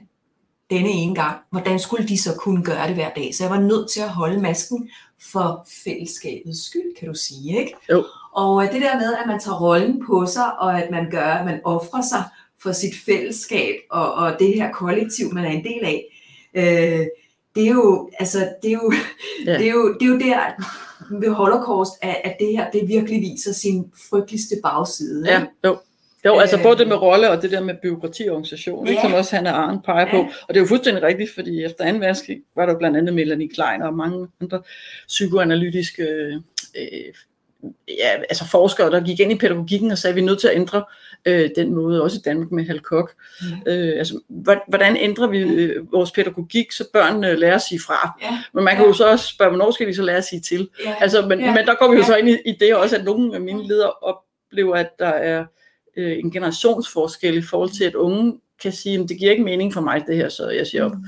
denne ene gang, hvordan skulle de så kunne gøre det hver dag? Så jeg var nødt til at holde masken for fællesskabets skyld, kan du sige, ikke?
Jo.
Og det der med, at man tager rollen på sig, og at man gør, at man offrer sig for sit fællesskab, og, og det her kollektiv, man er en del af, øh, det er jo, altså, det er jo, ja. det er jo, det er jo der ved Holocaust, at, at det her, det virkelig viser sin frygteligste bagside.
Ja, jo. Jo, altså både det med rolle og det der med byråkratiorganisation, ja. ikke, som også han og Arne peger på. Og det er jo fuldstændig rigtigt, fordi efter 2. verdenskrig var der blandt andet Melanie Klein og mange andre psykoanalytiske øh, ja, altså forskere, der gik ind i pædagogikken og sagde, at vi er nødt til at ændre øh, den måde, også i Danmark med Hal Koch.
Ja.
Øh, altså, hvor- hvordan ændrer vi øh, vores pædagogik, så børnene lærer at sige fra?
Ja,
Men man kan
Ja.
jo så også spørge, hvornår skal de så lære at sige til?
ja,
Altså, men,
Ja.
ja. men der går vi jo
Ja.
så ind i, i det også, at nogle af mine ledere oplever, at der er øh, en generationsforskel i forhold til, at unge kan sige, at det giver ikke mening for mig det her, så jeg siger op.
Mm.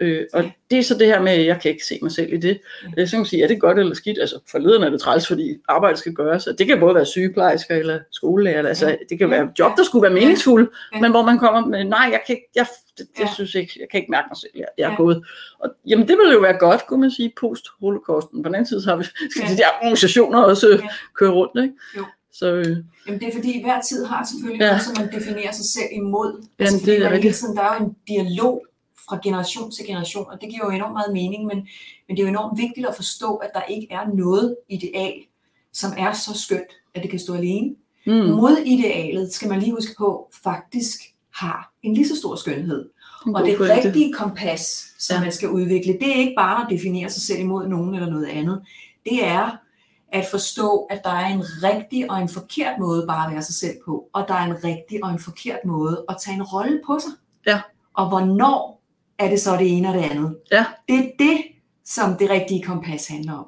Øh, og det er så det her med, at jeg kan ikke se mig selv i det. Øh, så kan man sige, er det godt eller skidt? Altså forleden er det træls, fordi arbejdet skal gøres. Og det kan både være sygeplejersker eller skolelærer. Altså, det kan være job, der skulle være meningsfulde, men hvor man kommer med, nej, jeg kan ikke, jeg, det, jeg synes ikke, jeg kan ikke mærke mig selv, jeg, jeg er gået. Og, jamen det ville jo være godt, kunne man sige, post-holocausten. På den anden side, så har vi, skal de der organisationer også køre rundt, ikke?
Jo.
Så øh,
Jamen det er fordi, hver tid har selvfølgelig
Ja.
ja. noget, som man definerer sig selv imod.
Jamen,
Altså,
det er
hele
rigtigt.
tiden, der er jo en dialog fra generation til generation, og det giver jo enormt meget mening, men, men det er jo enormt vigtigt at forstå, at der ikke er noget ideal, som er så skønt, at det kan stå alene.
mm,
Modidealet, skal man lige huske på, faktisk har en lige så stor skønhed. Og det
pointe.
rigtige kompas, som
Ja.
ja. man skal udvikle, det er ikke bare at definere sig selv imod nogen eller noget andet. Det er at forstå, at der er en rigtig og en forkert måde bare at være sig selv på, og der er en rigtig og en forkert måde at tage en rolle på sig.
Ja.
Og hvornår er det så det ene og det andet?
Ja.
Det er det, som det rigtige kompas handler om.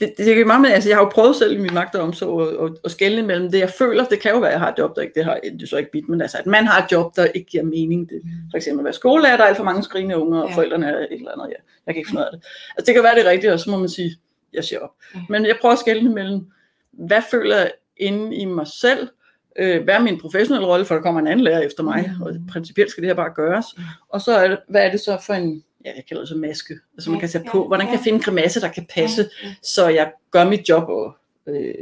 det, det kan meget med, altså jeg har jo prøvet selv i min magt og omsorg at, at, at skelne mellem det, jeg føler, det kan jo være, at jeg har et job, der ikke, det har det er så ikke bit, men altså, at man har et job, der ikke giver mening. Det, for eksempel at være skolelærer, der er alt for mange skrigende unger, og
Ja.
forældrene er et eller andet, ja, jeg kan ikke finde ud af det. Altså det kan være det rigtige, og så må man sige, jeg siger op.
Ja.
Men jeg prøver at skelne mellem, hvad føler jeg inde i mig selv, øh, hvad er min professionelle rolle, for der kommer en anden lærer efter mig,
Mhm.
og principielt skal det her bare gøres.
Ja.
Og så er det, hvad er det så for en, ja, jeg kalder det så maske, altså man kan tage på, hvordan kan jeg finde en grimasse, der kan passe,
Ja,
så jeg gør mit job og øh,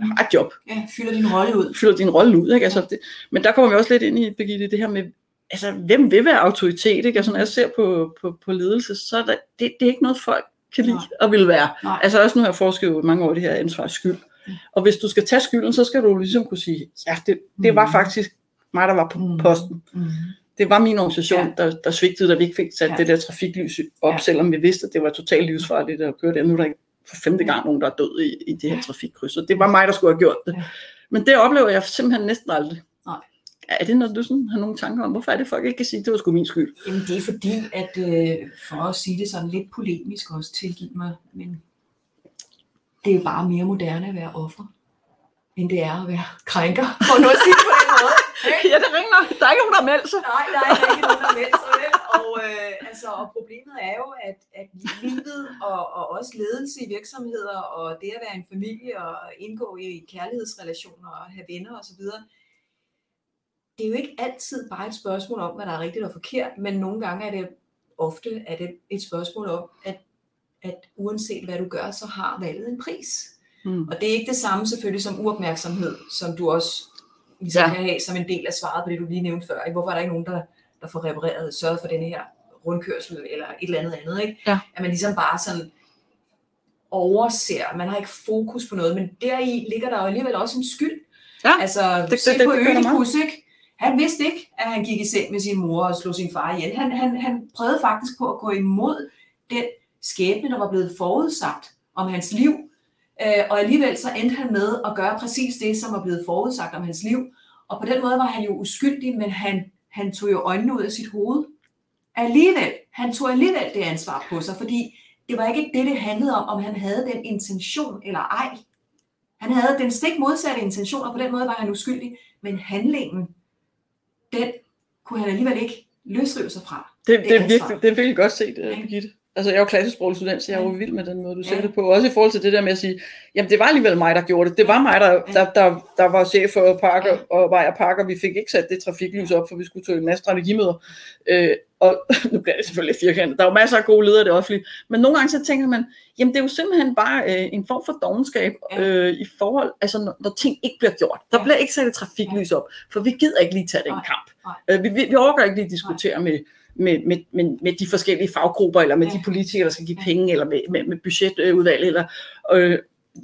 har et job,
ja, fylder din rolle ud.
fylder din rolle ud. Ikke? Altså, det, men der kommer vi også lidt ind i, Birgitte, det her med, altså, hvem vil være autoritet? Ikke? Altså, når jeg ser på, på, på ledelse, så er der, det, det er ikke noget, folk kan lide
Nej.
og vil være.
Nej.
Altså også nu har jeg forsket jo mange år i det her ansvars skyld.
Mm.
Og hvis du skal tage skylden, så skal du ligesom kunne sige, ja, det, det var
Mm.
faktisk mig, der var på
Mm.
posten.
Mm.
Det var min organisation,
Ja.
der, der svigtede, da vi ikke fik sat
Ja.
det der trafiklys op,
Ja.
selvom vi vidste, at det var totalt livsfarligt at køre det. Nu er der ikke for femte gang nogen, der er død i, i det her
Ja.
trafikkryds. Så det var mig, der skulle have gjort det.
Ja.
Men det oplever jeg simpelthen næsten aldrig.
Nej.
Er det noget, du sådan har nogle tanker om? Hvorfor er det, folk ikke kan sige, at det var sgu min skyld?
Jamen det er fordi, at øh, for at sige det sådan lidt polemisk også, tilgiv mig, men det er jo bare mere moderne at være offer, end det er at være krænker, for nu at sige det på den måde. ikke?
ja, det ringer. Der er ikke nogen, der har meldt sig.
Nej, der er ikke nogen, der melder sig vel. Og, øh, altså, og problemet er jo, at, at livet og, og også ledelse i virksomheder, og det at være en familie og indgå i kærlighedsrelationer og have venner osv., det er jo ikke altid bare et spørgsmål om, hvad der er rigtigt og forkert, men nogle gange er det ofte er det et spørgsmål om, at, at uanset hvad du gør, så har valget en pris.
Mm.
Og det er ikke det samme selvfølgelig som uopmærksomhed, som du også ligesom
Ja.
kan have som en del af svaret på det, du lige nævnte før. Ikke? Hvorfor er der ikke nogen, der, der får repareret, sørget for denne her rundkørsel eller et eller andet andet? Ikke?
Ja.
At man ligesom bare sådan overser, man har ikke fokus på noget, men deri ligger der jo alligevel også en skyld.
Ja,
altså,
det-
det, se
det-
på
det
Ødipus, ikke? Han vidste ikke, at han gik i seng med sin mor og slog sin far ihjel. Han, han, han prøvede faktisk på at gå imod den skæbne, der var blevet forudsagt om hans liv. Øh, og alligevel så endte han med at gøre præcis det, som var blevet forudsagt om hans liv. Og på den måde var han jo uskyldig, men han, han tog jo øjnene ud af sit hoved. Alligevel, han tog alligevel det ansvar på sig, fordi det var ikke det, det handlede om, om han havde den intention eller ej. Han havde den stik modsatte intention, og på den måde var han uskyldig. Men handlingen, den kunne han alligevel ikke løsrive sig fra.
Det, det, er
ansvar.
virkelig, det er virkelig godt set, uh? Birgitte. Altså, jeg er jo klassesproglig student, så jeg er jo vild med den måde, du ser
Ja.
det på. Også i forhold til det der med at sige, jamen det var alligevel mig, der gjorde det. Det var mig, der, der, der, der var chef for Parker
Ja.
og Vejer Parker. Vi fik ikke sat det trafiklys op, for vi skulle til en masse strategimøder. Øh, og nu bliver det selvfølgelig firkantet. Der er jo masser af gode ledere i det offentlige. Men nogle gange så tænker man, jamen det er jo simpelthen bare øh, en form for dogenskab øh, i forhold, altså når, når ting ikke bliver gjort. Der bliver ikke sat et trafiklys op, for vi gider ikke lige tage den kamp. Øh, vi, vi, vi overgår ikke lige diskutere med, med, med, med, med de forskellige faggrupper, eller med
Ja.
de politikere, der skal give penge, eller med, med, med budgetudvalg, eller øh,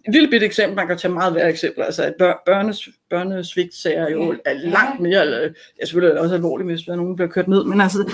et lille bitte eksempel, man kan tage meget værre eksempler, altså at bør, børnes, børnesvigt er jo er langt mere, eller, ja, selvfølgelig er også alvorligt, hvis der er nogen, bliver kørt ned, men altså,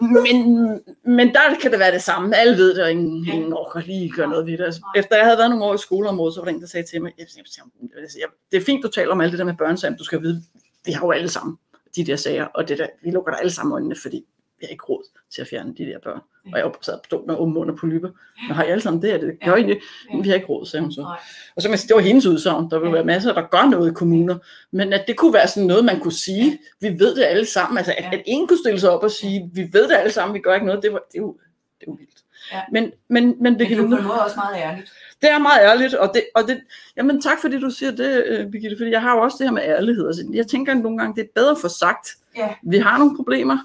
men, men der kan det være det samme. Alle ved det, og ingen, ingen orker lige gøre noget ved det. Altså, efter jeg havde været nogle år i skoleområdet, så var der en, der sagde til mig, jeg, jeg, jeg, jeg, det er fint, du taler om alt det der med børnesager, men du skal vide, vi har jo alle sammen de der sager, og det der, vi lukker der alle sammen øjnene, fordi vi har ikke råd til at fjerne de der børn.
Ja.
Og jeg sad på stolen og åben mund og polypper. Men har I alle sammen det? her? Det
Ja.
gør I det?
Ja.
Vi har ikke råd, sagde hun så.
Nej.
Og så man sige, det var hendes udsagn. Der vil
Ja.
være masser, der gør noget i kommuner. Men at det kunne være sådan noget, man kunne sige, vi ved det alle sammen. Altså, at,
Ja.
at ingen kunne stille sig op og sige, vi ved det alle sammen, vi gør ikke noget, det, var, det, er, jo, det er jo vildt.
Ja.
Men, men, men,
Men det er
Birgitte,
på en måde også meget ærligt.
det er meget ærligt, og det, og det, jamen tak fordi du siger det, øh, Birgitte, fordi jeg har jo også det her med ærlighed. Altså, jeg tænker nogle gange, det er bedre få sagt,
Ja.
vi har nogle problemer,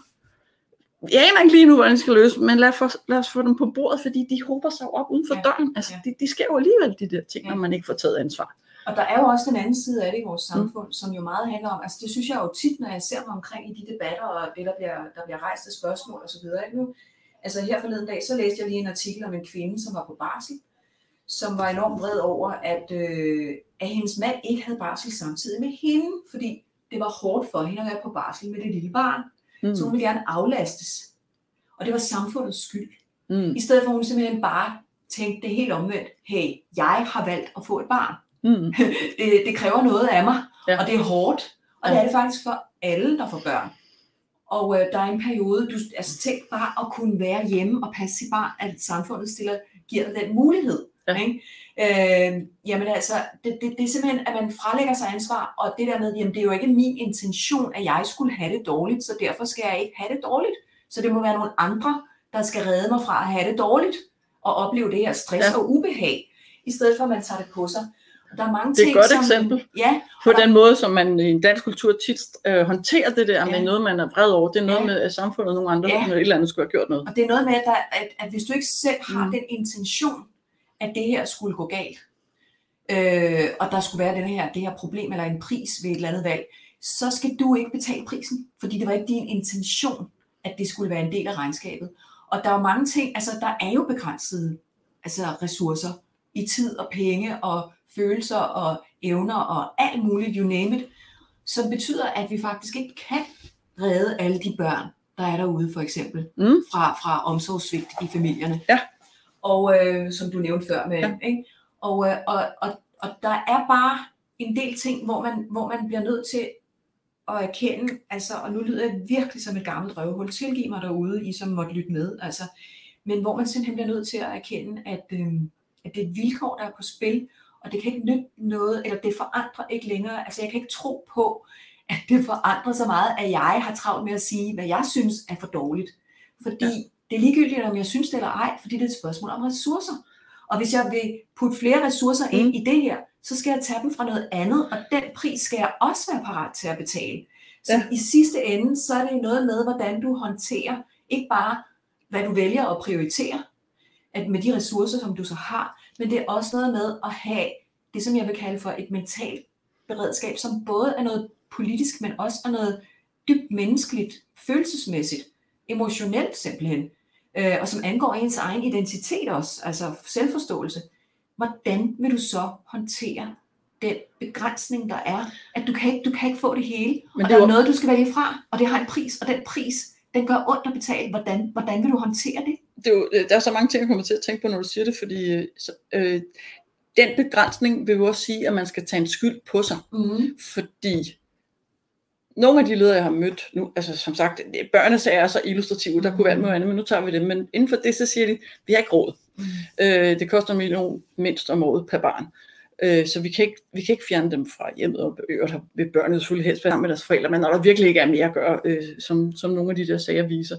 jeg aner ikke lige nu, hvordan de skal løse men lad, for, lad os få dem på bordet, fordi de håber sig op uden for
Ja.
døren. Altså,
Ja.
de, de sker jo alligevel, de der ting,
Ja.
når man ikke får taget ansvar.
Og der er jo også den anden side af det i vores samfund, mm. som jo meget handler om, altså det synes jeg jo tit, når jeg ser mig omkring i de debatter, og det, der bliver, der bliver rejst af spørgsmål og så videre. Ikke nu? Altså her forleden dag, så læste jeg lige en artikel om en kvinde, som var på barsel, som var enormt vred over, at, øh, at hendes mand ikke havde barsel samtidig med hende, fordi det var hårdt for hende at være på barsel med det lille barn.
Mm.
Så hun ville gerne aflastes. Og det var samfundets skyld.
Mm.
I stedet for at hun simpelthen bare tænkte det helt omvendt. Hey, jeg har valgt at få et barn.
Mm.
det, det kræver noget af mig,
Ja.
og det er hårdt. Og det
Ja.
er det faktisk for alle, der får børn. Og øh, der er en periode, du altså tænk bare at kunne være hjemme og passe sit barn, at samfundet stiller, giver dig den mulighed.
Ja.
Ikke? Øh, jamen altså, det, det, det er simpelthen, at man frelægger sig ansvar, og det der med, jamen det er jo ikke min intention, at jeg skulle have det dårligt, så derfor skal jeg ikke have det dårligt. Så det må være nogle andre, der skal redde mig fra at have det dårligt, og opleve det her stress
Ja.
og ubehag, i stedet for at man tager det på sig. Og der er mange
Det er et
ting,
godt
som,
eksempel.
Ja,
På den måde, som man i en dansk kultur tit øh, håndterer det der med
Ja.
noget, man er vred over. Det er noget
Ja.
med, at samfundet og nogle andre
Ja.
med et eller andet skulle have gjort noget.
Og det er noget med, at, der, at, at hvis du ikke selv har
mm.
den intention, at det her skulle gå galt, øh, og der skulle være den her, det her problem eller en pris ved et eller andet valg, så skal du ikke betale prisen, fordi det var ikke din intention, at det skulle være en del af regnskabet. Og der er jo mange ting, altså der er jo begrænsede altså ressourcer i tid og penge og følelser og evner og alt muligt, you name it, som betyder, at vi faktisk ikke kan redde alle de børn, der er derude for eksempel,
Mm.
fra, fra omsorgssvigt i familierne.
Ja.
Og øh, som du nævnte før med,
Ja.
ikke? Og, øh, og, og, og der er bare en del ting, hvor man, hvor man bliver nødt til at erkende, altså, og nu lyder jeg virkelig som et gammelt røvhul, tilgiv mig derude, I som måtte lytte med, altså, men hvor man simpelthen bliver nødt til at erkende, at, øh, at det er et vilkår, der er på spil, og det kan ikke nytte noget, eller det forandrer ikke længere, altså jeg kan ikke tro på, at det forandrer så meget, at jeg har travlt med at sige, hvad jeg synes er for dårligt. Fordi ja. Det er ligegyldigt, om jeg synes det eller ej, fordi det er et spørgsmål om ressourcer. Og hvis jeg vil putte flere ressourcer ind
Mm.
i det her, så skal jeg tage dem fra noget andet, og den pris skal jeg også være parat til at betale. Så
Ja.
i sidste ende, så er det noget med, hvordan du håndterer, ikke bare hvad du vælger at prioritere, at med de ressourcer, som du så har, men det er også noget med at have det, som jeg vil kalde for et mentalt beredskab, som både er noget politisk, men også er noget dybt menneskeligt, følelsesmæssigt, emotionelt simpelthen, øh, og som angår ens egen identitet også, altså selvforståelse. Hvordan vil du så håndtere den begrænsning, der er, at du kan ikke, du kan ikke få det hele,
Men
og
det er
der er
jo-
noget, du skal vælge fra, og det har en pris, og den pris, den gør ondt at betale. Hvordan, hvordan vil du håndtere det?
det er jo, der er så mange ting, jeg kommer til at tænke på, når du siger det, fordi øh, øh, den begrænsning vil jo også sige, at man skal tage en skyld på sig,
Mm.
fordi nogle af de ledere, jeg har mødt nu, altså som sagt, børnesager er så illustrative, der kunne være alt muligt andet, men nu tager vi det, men inden for det, så siger de, vi har ikke råd.
Mm.
Øh, det koster en million mindst om året per barn. Øh, så vi kan, ikke, vi kan ikke fjerne dem fra hjemmet, og øvrigt vil børnene selvfølgelig helst være sammen med deres forældre, men når der virkelig ikke er mere at gøre, øh, som, som nogle af de der sager viser,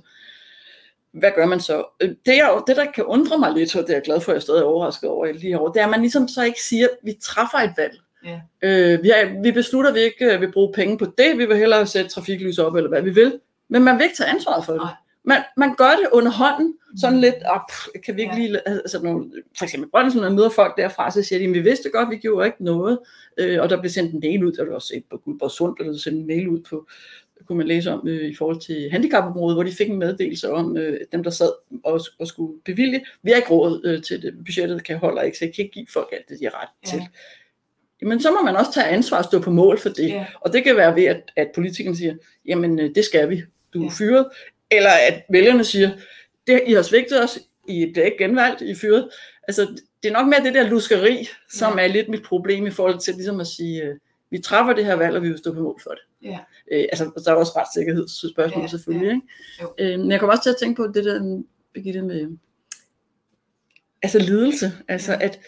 hvad gør man så? Øh, Det, jo, det der kan undre mig lidt, og det er jeg glad for, at jeg stadig er overrasket over lige herovre, det er, at man ligesom så ikke siger, at vi træffer et valg.
Ja.
Øh, vi, har, vi beslutter, at vi ikke øh, vil bruge penge på det, vi vil hellere sætte trafiklys op, eller hvad vi vil, men man vil ikke tage ansvaret for det.
Nej.
Man, man gør det under hånden, sådan
Mm.
lidt, op, kan vi ikke
Ja.
lige, altså nogle, for eksempel Brøndsen, når man møder folk derfra, så siger de, vi vidste godt, vi gjorde ikke noget, øh, og der blev sendt en mail ud, der var også set på Guldborg der blev sendt en mail ud på, kunne man læse om øh, i forhold til handicapområdet, hvor de fik en meddelelse om øh, dem, der sad og, og skulle bevilge. Vi har ikke råd øh, til det. Budgettet kan holde ikke, så jeg kan ikke give folk alt det, de har ret
Ja.
til. Jamen, så må man også tage ansvar og stå på mål for det.
Ja.
Og det kan være ved, at, at politikerne siger, jamen, øh, det skal vi. Du er
Ja.
fyret. Eller at vælgerne siger, det, I har svigtet os, I er ikke genvalgt, I er fyret. Altså, det er nok mere det der luskeri, som ja. er lidt mit problem i forhold til ligesom at sige, øh, vi træffer det her valg, og vi vil stå på mål for det.
Ja.
Øh, altså, der er også retssikkerhedsspørgsmål ja, selvfølgelig.
ja.
Ikke? Øh, men jeg kommer også til at tænke på det der, Birgitte, med altså lidelse. Altså,
Ja.
at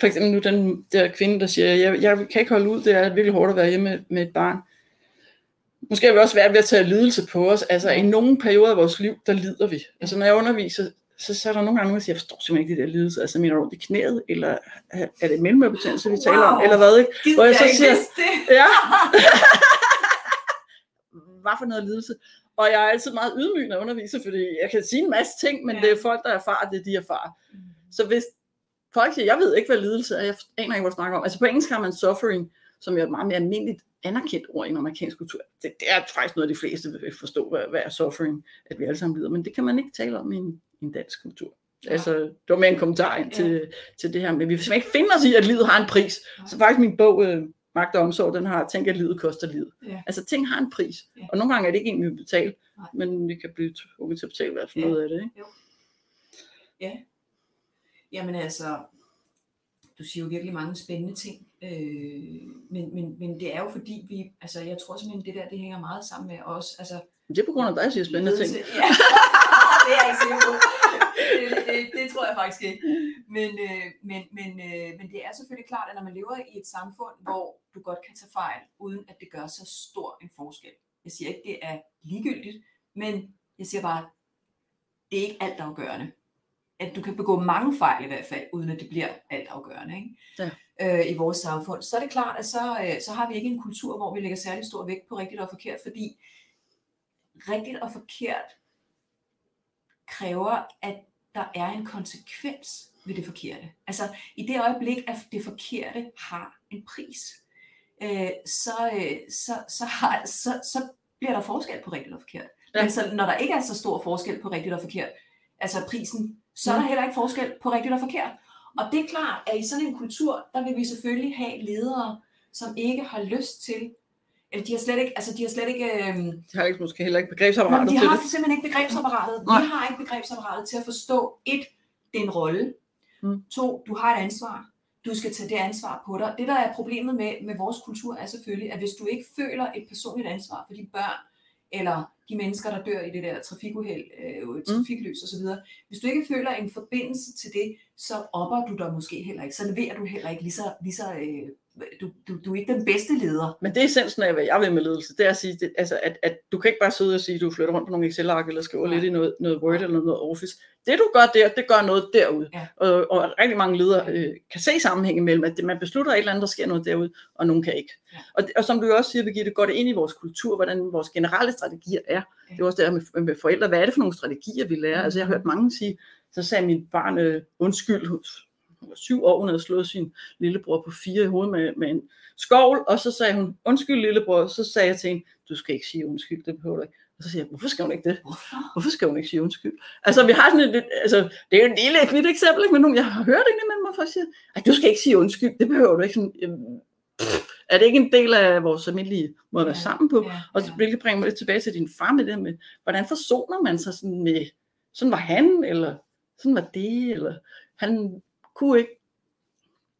for eksempel nu den der kvinde, der siger, jeg, jeg kan ikke holde ud, det er virkelig hårdt at være hjemme med, med et barn. Måske er vi også været ved at tage lidelse på os. Altså i nogle perioder af vores liv, der lider vi. Altså når jeg underviser, så, så er der nogle gange, der siger, jeg forstår simpelthen ikke det der lidelse. Altså mener du ondt i knæet, eller er det mellemørebetændelse, vi taler om,
Wow.
eller hvad? Ikke? Hvor jeg så siger-. Ja. Hvad for noget lidelse? Og jeg er altid meget ydmyg, når jeg underviser, fordi jeg kan sige en masse ting, men
Ja.
ja. det er folk, der erfarer det, de erfarer. Så hvis folk siger, jeg ved ikke, hvad lidelse er, jeg aner ikke, hvad du snakker om. Altså på engelsk har man suffering, som jo er et meget mere almindeligt anerkendt ord i en amerikansk kultur. Det, det er faktisk noget, de fleste vil forstå, hvad, hvad er suffering, at vi alle sammen lider, men det kan man ikke tale om i en, i en dansk kultur.
Ja.
Altså, det var mere en kommentar ind til, til det her, men vi vil simpelthen ikke finde os i, at livet har en pris. Så faktisk min bog, øh, Magt og Omsorg, den har tænkt, at livet koster livet.
Ja.
Altså ting har en pris,
Ja.
og nogle gange er det ikke en, vi vil betale,
Nej.
men vi kan blive tvunget til at betale hvert fald
Ja.
noget af det. Ikke?
Ja. Jamen altså, du siger jo virkelig mange spændende ting, øh, men, men, men det er jo fordi vi, altså jeg tror simpelthen det der, det hænger meget sammen med os, altså
Det er på grund af dig, jeg siger spændende ting.
Ja, det er jeg ikke sikker på. Det, det, det tror jeg faktisk ikke. Men, øh, men, men, øh, men det er selvfølgelig klart, at når man lever i et samfund, hvor du godt kan tage fejl, uden at det gør så stor en forskel. Jeg siger ikke, det er ligegyldigt, men jeg siger bare, det er ikke alt afgørende. At du kan begå mange fejl i hvert fald, uden at det bliver alt afgørende ikke?
Ja.
Øh, i vores samfund. Så er det klart, at så, øh, så har vi ikke en kultur, hvor vi lægger særlig stor vægt på rigtigt og forkert, fordi rigtigt og forkert kræver, at der er en konsekvens ved det forkerte. Altså i det øjeblik, at det forkerte har en pris, øh, så, øh, så, så, har, så, så bliver der forskel på rigtigt og forkert.
Ja.
Men så, når der ikke er så stor forskel på rigtigt og forkert, altså prisen, så er der heller ikke forskel på rigtigt og forkert. Og det er klart, at i sådan en kultur, der vil vi selvfølgelig have ledere, som ikke har lyst til, eller de har slet ikke, altså de har slet ikke, øh,
De har ikke, måske heller ikke begrebsapparatet
de
til
har
det.
simpelthen ikke begrebsapparatet.
Nej.
Vi har ikke begrebsapparatet til at forstå, et, det er en rolle.
Mm.
To, du har et ansvar. Du skal tage det ansvar på dig. Det, der er problemet med, med vores kultur, er selvfølgelig, at hvis du ikke føler et personligt ansvar for de børn, eller de mennesker, der dør i det der trafikuheld, øh, trafikløs osv., hvis du ikke føler en forbindelse til det, så opper du dig måske heller ikke. Så leverer du heller ikke lige så, lige så øh, du, du, du er ikke den bedste leder.
Men det er essensen af, hvad jeg vil med ledelse. Det er at sige, det, altså, at, at du kan ikke bare sidde og sige, at du flytter rundt på nogle Excel-ark, eller skriver
Nej.
lidt i noget, noget Word eller noget Office. Det du gør der, det gør noget derude.
Ja.
Og, og rigtig mange ledere øh, kan se sammenhæng imellem, at det, man beslutter et eller andet, der sker noget derude, og nogen kan ikke.
Ja.
Og, og som du også siger, Birgitte, går det ind i vores kultur, hvordan vores generelle strategier er.
Ja.
Det er også der med, med forældre. Hvad er det for nogle strategier, vi lærer? Altså jeg har hørt mange sige, så sagde min barn øh, undskyld, syv år, hun havde slået sin lillebror på fire i hovedet med, med en skovl, og så sagde hun, undskyld lillebror, og så sagde jeg til hende, du skal ikke sige undskyld, det behøver du ikke. Og så siger jeg, hvorfor skal hun ikke det?
Hvorfor?
Skal hun ikke sige undskyld? Altså, vi har sådan et, altså, det er jo en lille kvidt eksempel, ikke? men nogen, jeg har hørt det imellem mig, folk siger, at du skal ikke sige undskyld, det behøver du ikke. Sådan, pff, er det ikke en del af vores almindelige måde at være
Ja,
sammen på?
Ja,
Og så virkelig bringer mig lidt tilbage til din far med det med, hvordan forsoner man sig sådan med, sådan var han, eller sådan var det, eller han kunne ikke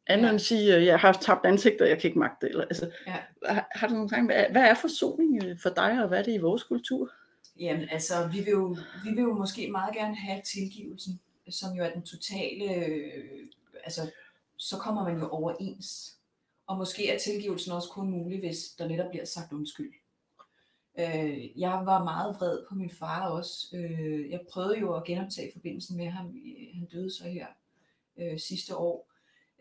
andet
Ja.
end sige, at jeg har tabt ansigt, og jeg kan ikke magte det. Eller, altså,
Ja.
har, har du nogle gange, hvad, hvad er forsoning øh, for dig, og hvad er det i vores kultur?
Jamen altså, vi vil, jo, vi vil jo måske meget gerne have tilgivelsen, som jo er den totale, øh, altså så kommer man jo overens. Og måske er tilgivelsen også kun mulig, hvis der netop bliver sagt undskyld. Øh, jeg var meget vred på min far også. Øh, jeg prøvede jo at genoptage forbindelsen med ham. Han døde så her øh, sidste år,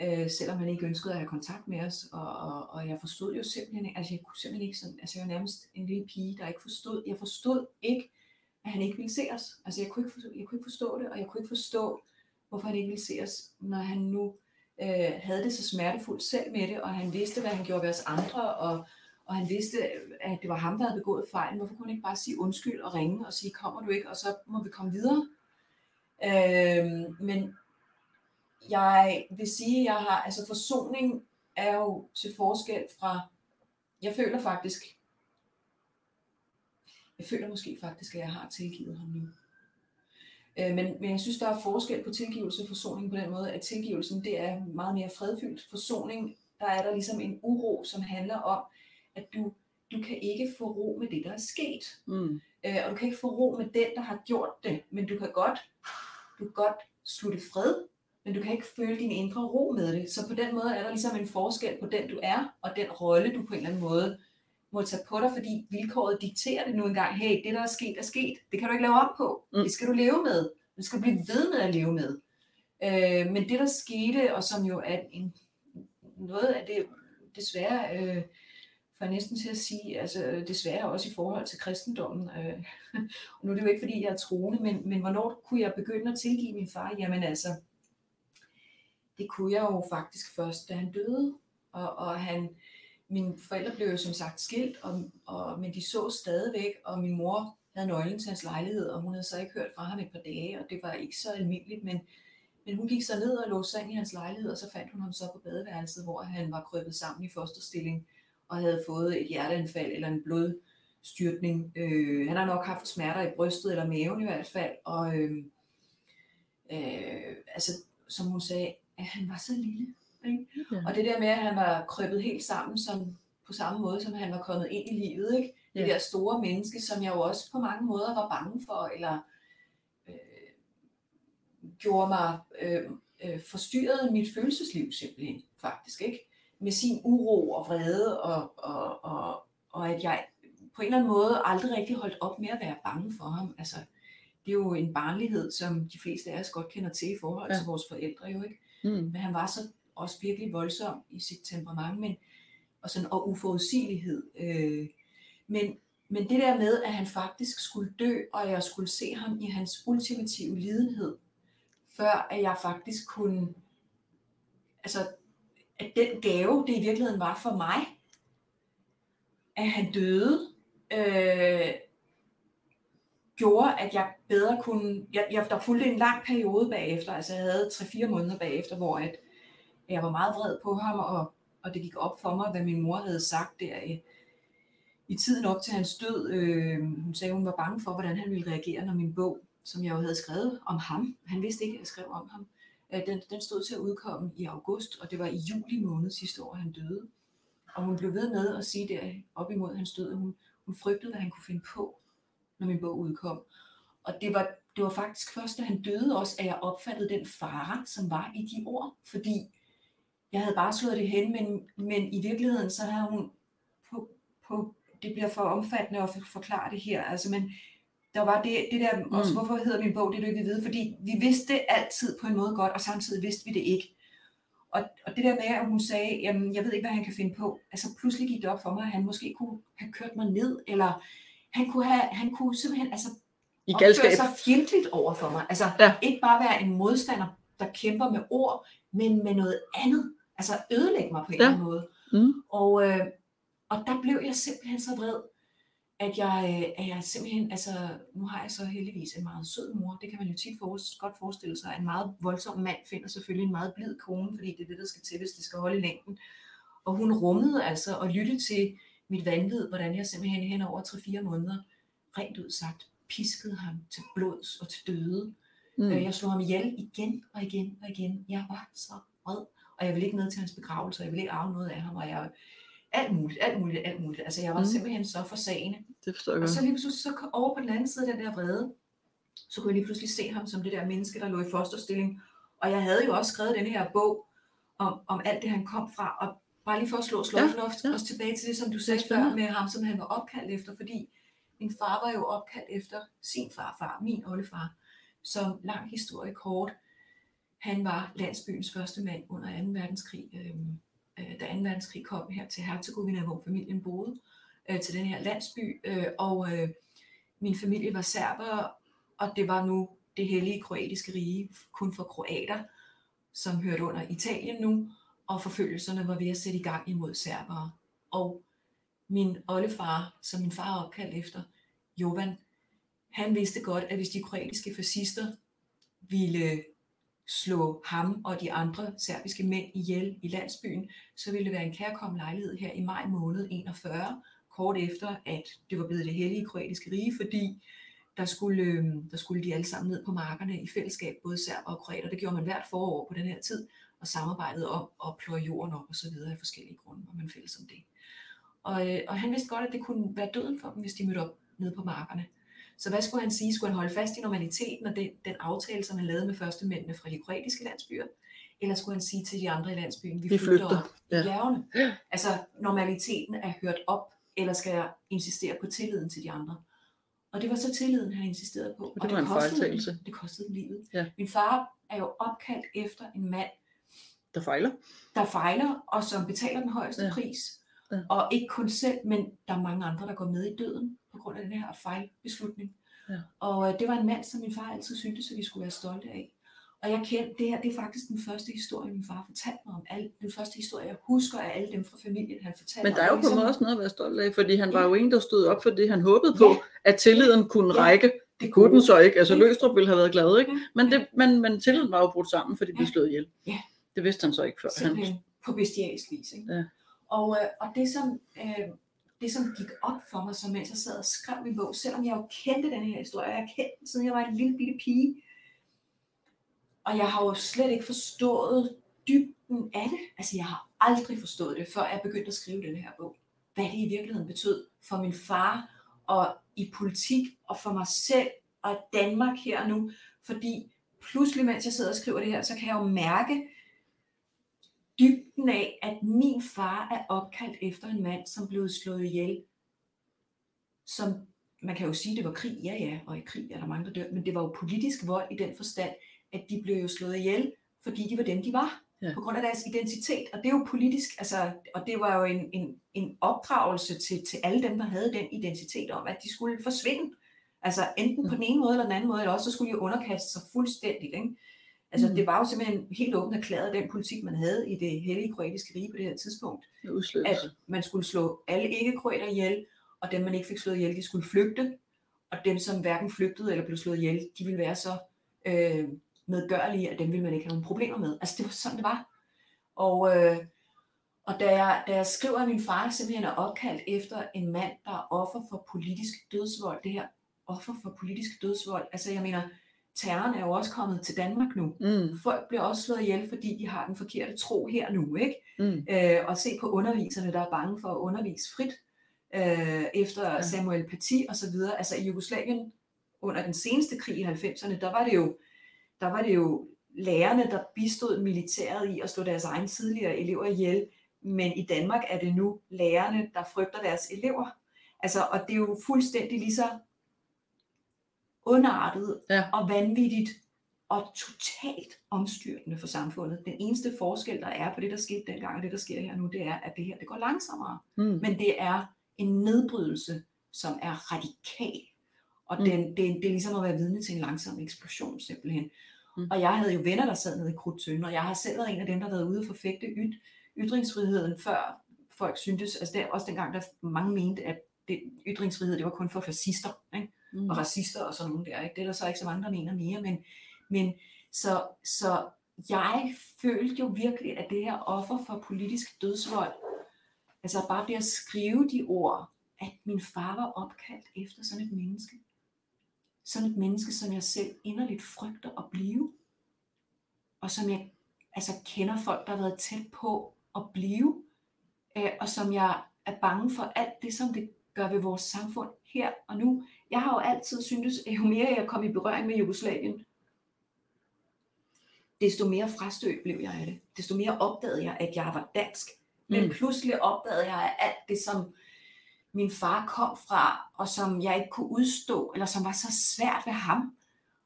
øh, selvom han ikke ønskede at have kontakt med os. Og, og, og jeg forstod jo simpelthen ikke, altså jeg kunne simpelthen ikke sådan, altså jeg var nærmest en lille pige, der ikke forstod, jeg forstod ikke, at han ikke ville se os. Altså jeg kunne ikke forstå, jeg kunne ikke forstå det, og jeg kunne ikke forstå, hvorfor han ikke ville se os, når han nu øh, havde det så smertefuldt selv med det, og han vidste, hvad han gjorde ved os andre, og, og han vidste, at det var ham, der havde begået fejlen. Hvorfor kunne han ikke bare sige undskyld og ringe og sige, kommer du ikke, og så må vi komme videre. Øh, men jeg vil sige, jeg har, altså forsoning er jo til forskel fra, jeg føler faktisk, Jeg føler måske faktisk, at jeg har tilgivet ham nu. Øh, men, men jeg synes, der er forskel på tilgivelse og forsoning på den måde, at tilgivelsen det er meget mere fredfyldt. Forsoning, der er der ligesom en uro, som handler om, at du, du kan ikke få ro med det, der er sket.
Mm.
Øh, og du kan ikke få ro med den, der har gjort det, men du kan godt, du kan godt slutte fred, men du kan ikke føle din indre ro med det. Så på den måde er der ligesom en forskel på den, du er, og den rolle, du på en eller anden måde må tage på dig, fordi vilkåret dikterer det nu engang. Hey, det der er sket, er sket. Det kan du ikke lave op på.
Mm.
Det skal du leve med. Det skal du blive ved med at leve med. Øh, men det, der skete, og som jo er en, noget af det, desværre, øh, for jeg næsten til at sige, altså desværre også i forhold til kristendommen. Øh, og nu er det jo ikke, fordi jeg er troende, men, men hvornår kunne jeg begynde at tilgive min far? Jamen altså, det kunne jeg jo faktisk først, da han døde. Og, og han, mine forældre blev jo som sagt skilt, og, og, men de så stadigvæk, og min mor havde nøglen til hans lejlighed, og hun havde så ikke hørt fra ham et par dage, og det var ikke så almindeligt, men, men hun gik så ned og låste sig ind i hans lejlighed, og så fandt hun ham så på badeværelset, hvor han var krøbet sammen i fosterstilling, og havde fået et hjerteanfald eller en blodstyrtning. Øh, han har nok haft smerter i brystet eller maven i hvert fald, og øh, øh, altså, som hun sagde, at han var så lille. Ikke?
Ja.
Og det der med, at han var krøbet helt sammen som, på samme måde, som han var kommet ind i livet. Ikke? Det
Ja.
der store menneske, som jeg jo også på mange måder var bange for, eller øh, gjorde mig, øh, øh, forstyrrede mit følelsesliv simpelthen, faktisk. ikke Med sin uro og vrede, og, og, og, og at jeg på en eller anden måde aldrig rigtig holdt op med at være bange for ham. Altså, det er jo en barnlighed, som de fleste af os godt kender til i forhold
Ja.
til vores forældre jo, ikke?
Mm.
Men han var så også virkelig voldsom i sit temperament, men, og, sådan, og uforudsigelighed. Øh, men, men det der med, at han faktisk skulle dø, og jeg skulle se ham i hans ultimative lidenhed, før at jeg faktisk kunne, altså at den gave, det i virkeligheden var for mig, at han døde, øh, gjorde, at jeg bedre kunne, jeg, jeg, der fulgte en lang periode bagefter, altså jeg havde 3-4 måneder bagefter, hvor at jeg var meget vred på ham, og, og det gik op for mig, hvad min mor havde sagt der i, i tiden op til hans død. Øh, hun sagde, hun var bange for, hvordan han ville reagere, når min bog, som jeg jo havde skrevet om ham, han vidste ikke, at jeg skrev om ham, øh, den, den stod til at udkomme i august, og det var i juli måned sidste år, han døde. Og hun blev ved med at sige der op imod hans død, at hun, hun frygtede, hvad han kunne finde på, når min bog udkom. Og det var, det var faktisk først, da han døde også, at jeg opfattede den fare, som var i de ord. Fordi jeg havde bare slået det hen, men, men i virkeligheden, så havde hun på, på, det bliver for omfattende at forklare det her, altså, men der var det, det der, mm. også hvorfor hedder min bog, det du ikke vide, fordi vi vidste det altid på en måde godt, og samtidig vidste vi det ikke. Og, og det der med, at hun sagde, jamen, jeg ved ikke, hvad han kan finde på, altså pludselig gik det op for mig, at han måske kunne have kørt mig ned, eller han kunne, have, han kunne simpelthen altså,
I
opføre
galskab.
sig fjendtligt over for mig. Altså
Ja.
ikke bare være en modstander, der kæmper med ord, men med noget andet. Altså ødelægge mig på en
Ja.
eller anden måde.
Mm.
Og, øh, og der blev jeg simpelthen så vred, at jeg, øh, at jeg simpelthen, altså nu har jeg så heldigvis en meget sød mor, det kan man jo tit for, godt forestille sig, en meget voldsom mand finder selvfølgelig en meget blid kone, fordi det er det, der skal til, hvis det skal holde i længden. Og hun rummede altså og lyttede til mit vanvid, hvordan jeg simpelthen hen over 3-4 måneder, rent ud sagt, piskede ham til blods og til døde. Mm.
Mm.
Jeg slog ham ihjel igen og igen og igen. Jeg var så vred, og jeg ville ikke med til hans begravelse, og jeg ville ikke arve noget af ham, og jeg alt muligt, alt muligt, alt muligt. Altså jeg var
Mm.
simpelthen så forsagende.
Det forstår jeg
Og så lige pludselig, så over på den anden side af den der vrede, så kunne jeg lige pludselig se ham som det der menneske, der lå i fosterstilling. Og jeg havde jo også skrevet den her bog om, om alt det, han kom fra. Og bare lige for at slå sløjfen ja,
ja.
også tilbage til det, som du sagde før med ham, som han var opkaldt efter. Fordi min far var jo opkaldt efter sin farfar, min oldefar. Så lang historie kort. Han var landsbyens første mand under 2. verdenskrig. Øhm, øh, da 2. verdenskrig kom her til Herzegovina, hvor familien boede, øh, til den her landsby. Øh, og øh, min familie var serber, og det var nu det hellige kroatiske rige, kun for kroater, som hørte under Italien nu, og forfølgelserne var ved at sætte i gang imod serbere. Og min oldefar, som min far er opkaldt efter, Jovan, han vidste godt, at hvis de kroatiske fascister ville slå ham og de andre serbiske mænd ihjel i landsbyen, så ville det være en kærkommen lejlighed her i maj måned 41, kort efter, at det var blevet det hellige kroatiske rige, fordi der skulle, øhm, der skulle de alle sammen ned på markerne i fællesskab, både serber og kroater. Det gjorde man hvert forår på den her tid, og samarbejdede om at pløje jorden op og så videre af forskellige grunde, og man fælles om det. Og, øh, og han vidste godt, at det kunne være døden for dem, hvis de mødte op nede på markerne. Så hvad skulle han sige? Skulle han holde fast i normaliteten og den, den aftale, som han lavede med første mændene fra de kroatiske landsbyer? Eller skulle han sige til de andre i landsbyen, vi, vi flytter, flytter op ja. i bjergene? Ja. Altså, normaliteten er hørt op, eller skal jeg insistere på tilliden til de andre? Og det var så tilliden, han insisterede på.
Og det, og det var en fejltagelse.
Det kostede livet. Ja. Min far er jo opkaldt efter en mand,
der fejler.
Der fejler, og som betaler den højeste ja. pris. Ja. Og ikke kun selv, men der er mange andre, der går med i døden på grund af den her fejlbeslutning. Ja. Og øh, det var en mand, som min far altid syntes, at vi skulle være stolte af. Og jeg kendte det her, det er faktisk den første historie, min far fortalte mig om. Alle, den første historie, jeg husker af alle dem fra familien, han fortalte
Men der er jo på en måde også noget at være stolt af, fordi han var jo en, der stod op for det, han håbede på, ja. at tilliden kunne ja. række. Det kunne den så ikke. Altså Løstrup ville have været glad, ikke? Men, det, men, men tilliden var jo brudt sammen, fordi de blev slået ihjel. Ja. Det vidste han så ikke før.
Simpelthen han... på bestialsk vis. Ikke? Ja. Og, øh, og det, som, øh, det, som gik op for mig, så mens jeg sad og skrev min bog, selvom jeg jo kendte den her historie, jeg kendte den, siden jeg var en lille bitte pige, og jeg har jo slet ikke forstået dybden af det. Altså, jeg har aldrig forstået det, før jeg begyndte at skrive den her bog. Hvad det i virkeligheden betød for min far, og i politik, og for mig selv, og Danmark her og nu. Fordi pludselig, mens jeg sidder og skriver det her, så kan jeg jo mærke, dybden af, at min far er opkaldt efter en mand, som blev slået ihjel. Som, man kan jo sige, det var krig, ja ja, og i krig er der mange, der dør, men det var jo politisk vold i den forstand, at de blev jo slået ihjel, fordi de var dem, de var. Ja. På grund af deres identitet. Og det er jo politisk, altså, og det var jo en, en, en opdragelse til, til alle dem, der havde den identitet om, at de skulle forsvinde. Altså enten på den ene måde eller den anden måde, eller også så skulle de underkaste sig fuldstændigt. Ikke? Altså mm. det var jo simpelthen helt åbent erklæret den politik, man havde i det hellige kroatiske rige på det her tidspunkt.
Det
at man skulle slå alle ikke-kroater ihjel, og dem man ikke fik slået ihjel, de skulle flygte. Og dem som hverken flygtede eller blev slået ihjel, de ville være så øh, medgørlige, at dem ville man ikke have nogen problemer med. Altså det var sådan, det var. Og, øh, og da, jeg, da jeg skriver, at min far simpelthen er opkaldt efter en mand, der er offer for politisk dødsvold, det her offer for politisk dødsvold, altså jeg mener, terroren er jo også kommet til Danmark nu. Mm. Folk bliver også slået ihjel, fordi de har den forkerte tro her nu. ikke? Mm. Øh, og se på underviserne, der er bange for at undervise frit, øh, efter ja. Samuel Paty og så videre. Altså i Jugoslavien under den seneste krig i 90'erne, der var det jo, der var det jo lærerne, der bistod militæret i at slå deres egne tidligere elever ihjel, men i Danmark er det nu lærerne, der frygter deres elever. Altså, og det er jo fuldstændig lige så underartet ja. og vanvittigt og totalt omstyrtende for samfundet. Den eneste forskel, der er på det, der skete dengang og det, der sker her nu, det er, at det her det går langsommere. Mm. Men det er en nedbrydelse, som er radikal. Og mm. den, det, det er ligesom at være vidne til en langsom eksplosion simpelthen. Mm. Og jeg havde jo venner, der sad nede i Krudtønden, og jeg har selv været en af dem, der har været ude og forfægte yt, ytringsfriheden, før folk syntes, altså der, også dengang, der mange mente, at det, ytringsfrihed, det var kun for fascister. Ikke? Mm. og racister og sådan nogle der. Ikke? Det er der så ikke så mange, der mener mere, men, men så, så jeg følte jo virkelig, at det her offer for politisk dødsvold, altså bare det at skrive de ord, at min far var opkaldt efter sådan et menneske. Sådan et menneske, som jeg selv inderligt frygter at blive. Og som jeg altså, kender folk, der har været tæt på at blive. Øh, og som jeg er bange for alt det, som det gør ved vores samfund her og nu. Jeg har jo altid syntes, at jo mere jeg kom i berøring med Jugoslavien, desto mere frastødt blev jeg af det. Desto mere opdagede jeg, at jeg var dansk. Men mm. pludselig opdagede jeg, at alt det, som min far kom fra, og som jeg ikke kunne udstå, eller som var så svært ved ham,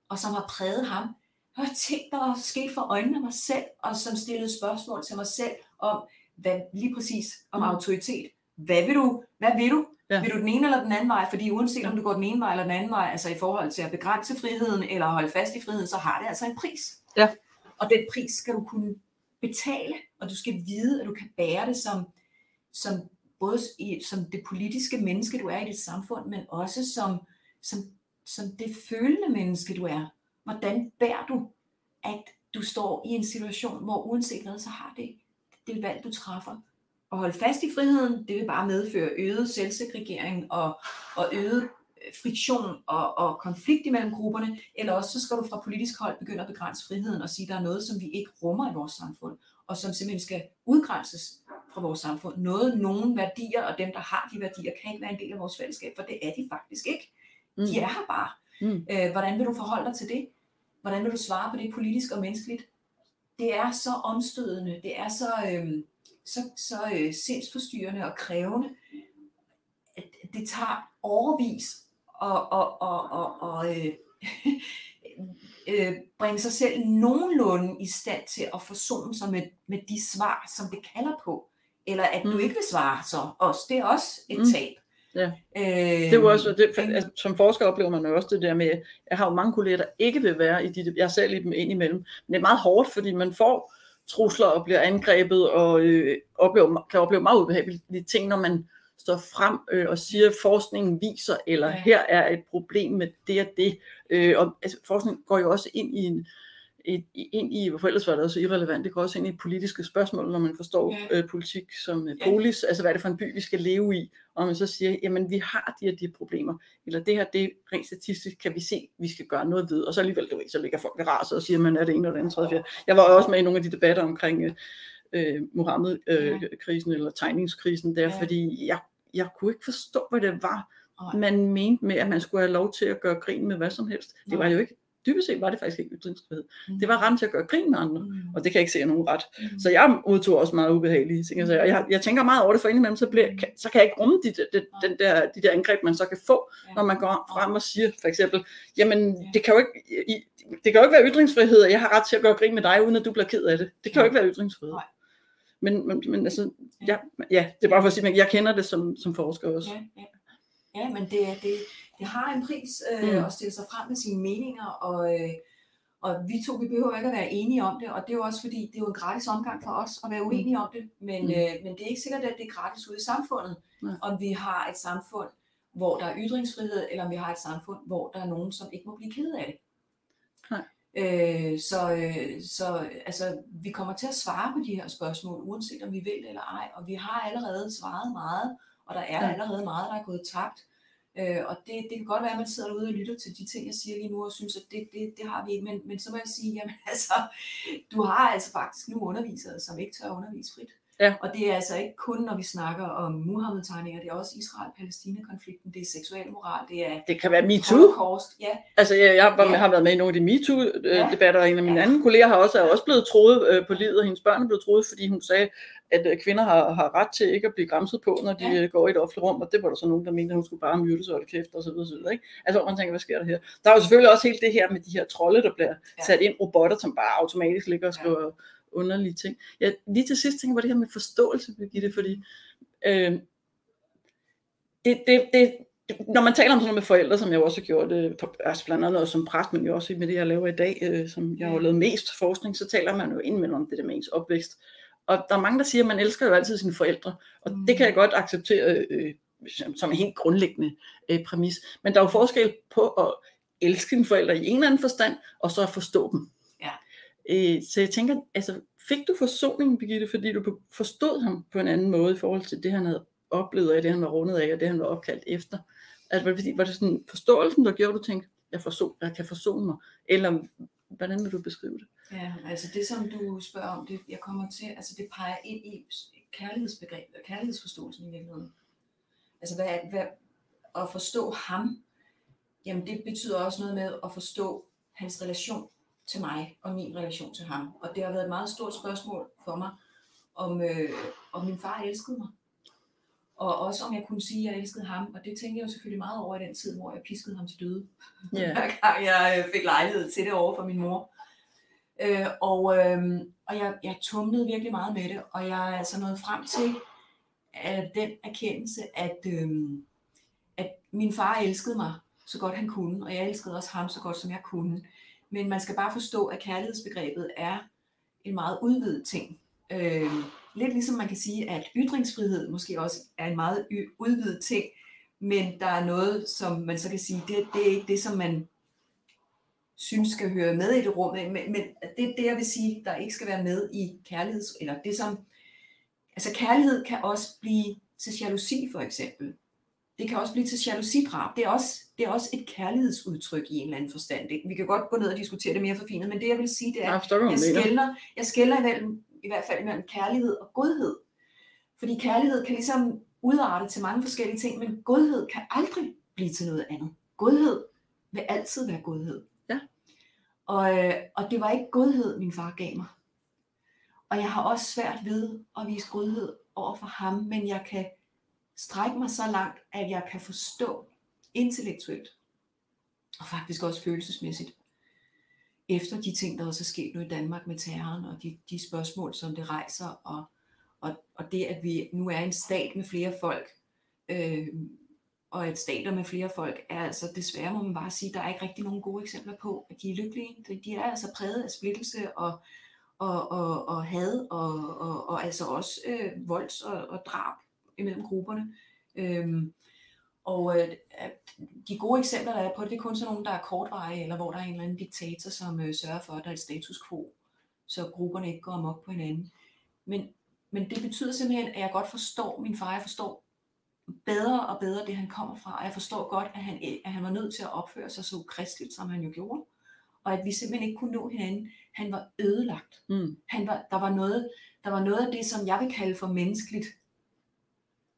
og som har præget ham, var ting, der var sket for øjnene af mig selv, og som stillede spørgsmål til mig selv om, hvad, lige præcis om mm. autoritet. Hvad vil du? Hvad vil du? Ja. Vil du den ene eller den anden vej? Fordi uanset om du går den ene vej eller den anden vej, altså i forhold til at begrænse friheden eller holde fast i friheden, så har det altså en pris.
Ja.
Og den pris skal du kunne betale, og du skal vide, at du kan bære det som, som både i, som det politiske menneske, du er i dit samfund, men også som, som, som det følende menneske, du er. Hvordan bærer du, at du står i en situation, hvor uanset hvad, så har det det valg, du træffer, at holde fast i friheden, det vil bare medføre øget selvsegregering og, og øget øh, friktion og, og konflikt imellem grupperne, eller også så skal du fra politisk hold begynde at begrænse friheden og sige, at der er noget, som vi ikke rummer i vores samfund, og som simpelthen skal udgrænses fra vores samfund. Noget, nogle værdier, og dem, der har de værdier, kan ikke være en del af vores fællesskab, for det er de faktisk ikke. Mm. De er her bare. Mm. Øh, hvordan vil du forholde dig til det? Hvordan vil du svare på det politisk og menneskeligt? Det er så omstødende, det er så, øh, så, så øh, sindsforstyrrende og krævende, at det tager overvis og, og, og, og, og øh, øh, bringe sig selv nogenlunde i stand til at forsone sig med, med de svar, som det kalder på. Eller at mm. du ikke vil svare så også. Det er også et mm. tab.
Ja. Øh, det er også, det, altså, som forsker oplever man jo også det der med, jeg har jo mange kolleger, der ikke vil være i de, jeg ser lige dem ind imellem, men det er meget hårdt, fordi man får trusler og bliver angrebet og øh, oplever, kan opleve meget ubehagelige ting, når man står frem øh, og siger, at forskningen viser, eller ja. her er et problem med det og det. Øh, og altså, forskningen går jo også ind i en, et, ind i, hvorfor ellers var det også irrelevant, det går også ind i politiske spørgsmål, når man forstår ja. øh, politik som øh, polis, ja. altså hvad er det for en by, vi skal leve i, og man så siger, jamen vi har de her de problemer, eller det her, det rent statistisk kan vi se, vi skal gøre noget ved, og så alligevel, du ved, så ligger folk ved raset og siger, man er det ene eller det andet, tredje, fjerde. Jeg var også med i nogle af de debatter omkring øh, øh Mohammed-krisen, øh, ja. eller tegningskrisen der, ja. fordi jeg, jeg kunne ikke forstå, hvad det var, man mente med, at man skulle have lov til at gøre grin med hvad som helst. Det var jo ikke dybest set var det faktisk ikke ytringsfrihed. Mm. Det var retten til at gøre grin med andre, mm. og det kan jeg ikke se nogen ret. Mm. Så jeg modtog også meget ubehagelige ting. Altså, jeg, jeg tænker meget over det, for indimellem, så, bliver, kan, så kan jeg ikke rumme de, de, de, den der, de der angreb, man så kan få, ja. når man går frem og siger for eksempel, jamen det kan jo ikke, i, det kan jo ikke være ytringsfrihed, at jeg har ret til at gøre grin med dig, uden at du bliver ked af det. Det kan jo ikke være ytringsfrihed. Nej. Men, men, men altså, ja, ja, det er bare for at sige, at jeg kender det som, som forsker også.
Ja, ja. ja men det, det, det har en pris øh, mm. at stille sig frem med sine meninger, og, øh, og vi to, vi behøver ikke at være enige om det, og det er jo også fordi, det er jo en gratis omgang for os at være mm. uenige om det, men, mm. øh, men det er ikke sikkert, at det er gratis ude i samfundet, mm. om vi har et samfund, hvor der er ytringsfrihed, eller om vi har et samfund, hvor der er nogen, som ikke må blive ked af det. Nej. Øh, så, øh, så altså, vi kommer til at svare på de her spørgsmål, uanset om vi vil det eller ej, og vi har allerede svaret meget, og der er allerede meget, der er gået tabt. Øh, og det, det kan godt være, at man sidder derude og lytter til de ting, jeg siger lige nu, og synes, at det, det, det har vi ikke. Men, men så må jeg sige, jamen altså, du har altså faktisk nu undervisere, som ikke tør undervise frit. Ja. Og det er altså ikke kun, når vi snakker om Muhammed-tegninger, det er også Israel-Palæstina-konflikten, det er seksualmoral, det er...
Det kan være MeToo. Ja. Altså, jeg, jeg var, ja. har været med i nogle af de MeToo-debatter, og en af mine ja. andre kolleger har også, er også blevet troet øh, på livet, og hendes børn er blevet troet, fordi hun sagde, at øh, kvinder har, har ret til ikke at blive græmset på, når de ja. Øh, går i et offentligt rum, og det var der så nogen, der mente, at hun skulle bare myrde sig og kæft og så videre, så videre ikke? Altså, man tænker, hvad sker der her? Der er jo selvfølgelig også helt det her med de her trolde, der bliver ja. sat ind, robotter, som bare automatisk ligger og skriver ja underlige ting. Ja, lige til sidst tænker jeg på det her med forståelse, Birgitte, fordi øh, det, det, det, når man taler om sådan noget med forældre, som jeg også har gjort, øh, altså blandt andet som præst, men jo også med det, jeg laver i dag, øh, som jeg har lavet mest forskning, så taler man jo indimellem om det der med ens opvækst. Og der er mange, der siger, at man elsker jo altid sine forældre, og mm. det kan jeg godt acceptere øh, som en helt grundlæggende øh, præmis. Men der er jo forskel på at elske sine forældre i en eller anden forstand, og så at forstå dem. Øh, så jeg tænker, altså, fik du forsoning, Birgitte, fordi du forstod ham på en anden måde i forhold til det, han havde oplevet af, det han var rundet af, og det han var opkaldt efter? Altså, var det, var det sådan forståelsen, der gjorde, du tænkte, jeg, forso, jeg kan forsone mig? Eller hvordan vil du beskrive det?
Ja, altså det som du spørger om, det, jeg kommer til, altså det peger ind i kærlighedsbegrebet, kærlighedsforståelsen i virkeligheden. Altså hvad, hvad, at forstå ham, jamen det betyder også noget med at forstå hans relation til mig og min relation til ham. Og det har været et meget stort spørgsmål for mig, om, øh, om min far elskede mig. Og også om jeg kunne sige, at jeg elskede ham. Og det tænkte jeg jo selvfølgelig meget over i den tid, hvor jeg piskede ham til døde. Yeah. Hver gang jeg øh, fik lejlighed til det over for min mor. Øh, og øh, og jeg, jeg tumlede virkelig meget med det. Og jeg er altså nået frem til at den erkendelse, at, øh, at min far elskede mig så godt han kunne. Og jeg elskede også ham så godt som jeg kunne. Men man skal bare forstå, at kærlighedsbegrebet er en meget udvidet ting. Øh, lidt ligesom man kan sige, at ytringsfrihed måske også er en meget udvidet ting, men der er noget, som man så kan sige, det, det er ikke det, som man synes skal høre med i det rum, men, men det er det, jeg vil sige, der ikke skal være med i kærligheds, eller det som Altså kærlighed kan også blive til jalousi for eksempel. Det kan også blive til jalousidrab. Det er også, det er også et kærlighedsudtryk i en eller anden forstand. Det, vi kan godt gå ned og diskutere det mere forfinet, men det jeg vil sige, det er,
Jeg forstår, hvad
jeg skældner, jeg skældner imellem, i hvert fald imellem kærlighed og godhed. Fordi kærlighed kan ligesom udarte til mange forskellige ting, men godhed kan aldrig blive til noget andet. Godhed vil altid være godhed.
Ja.
Og, øh, og det var ikke godhed, min far gav mig. Og jeg har også svært ved at vise godhed over for ham, men jeg kan strække mig så langt, at jeg kan forstå intellektuelt, og faktisk også følelsesmæssigt, efter de ting, der også er sket nu i Danmark med terroren, og de, de spørgsmål, som det rejser, og, og, og det, at vi nu er en stat med flere folk, øh, og at stater med flere folk er altså desværre, må man bare sige, der er ikke rigtig nogen gode eksempler på, at de er lykkelige. De- er altså præget af splittelse og, og, og, og had, og, og, og altså også øh, volds- og, og drab imellem grupperne. Øhm, og øh, de gode eksempler, der er på det, det er kun sådan nogle, der er kortvarige, eller hvor der er en eller anden diktator, som øh, sørger for, at der er et status quo, så grupperne ikke går amok på hinanden. Men, men det betyder simpelthen, at jeg godt forstår min far, jeg forstår bedre og bedre det, han kommer fra, og jeg forstår godt, at han, at han var nødt til at opføre sig så ukristeligt, som han jo gjorde, og at vi simpelthen ikke kunne nå hinanden. Han var ødelagt.
Mm.
Han var, der, var noget, der var noget af det, som jeg vil kalde for menneskeligt.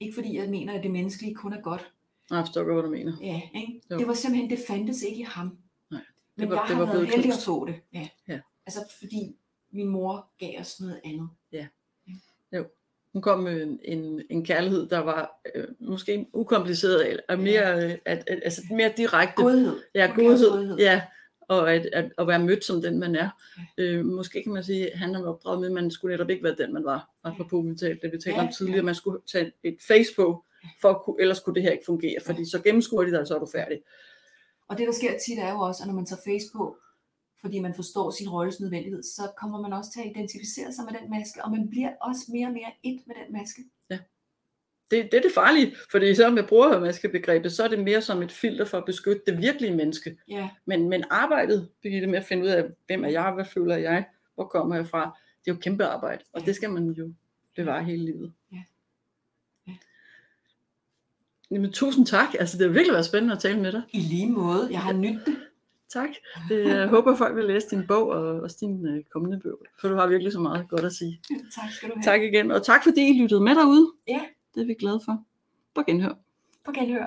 Ikke fordi jeg mener, at det menneskelige kun er godt.
Jeg forstår godt, hvad du mener.
Ja, ikke?
Jo.
Det var simpelthen, det fandtes ikke i ham.
Nej,
Men
var-
jeg
det
har
var
været
blevet
heldig at få det. Ja.
Ja.
Altså fordi min mor gav os noget andet.
Hun kom med en, en, en kærlighed, der var øh, måske ukompliceret, eller mere, øh, at, at, altså mere direkte.
Godhed.
Ja,
os
godhed. Ja, og at, at, at være mødt som den, man er. Øh, måske kan man sige, at han har opdraget med, at man skulle netop ikke være den, man var. Apropos vi talte, det vi talte
Ja,
om tidligere,
ja.
man skulle tage et face på, for at kunne, ellers kunne det her ikke fungere, fordi så gennemskuer de dig, og så er du færdig.
Og det, der sker tit, er jo også, at når man tager face på, fordi man forstår sin rolles nødvendighed, så kommer man også til at identificere sig med den maske, og man bliver også mere og mere et med den maske.
Det, det er det farlige, fordi så med brugermaskebegrebet, så er det mere som et filter for at beskytte det virkelige menneske.
Ja,
Men, men arbejdet, Birgitte, med at finde ud af, hvem er jeg, hvad føler jeg, hvor kommer jeg fra, det er jo kæmpe arbejde, og
Ja.
det skal man jo bevare hele livet.
Ja. Ja.
Jamen, tusind tak. Altså, det har virkelig været spændende at tale med dig.
i lige måde. Jeg har nydt det.
Tak. Det, jeg håber, folk vil læse din bog og også din øh, kommende bog, for du har virkelig så meget godt at sige.
Tak skal du have.
Tak igen, og tak fordi I lyttede med derude.
Ja.
Det er vi glade for. På genhør.
På genhør.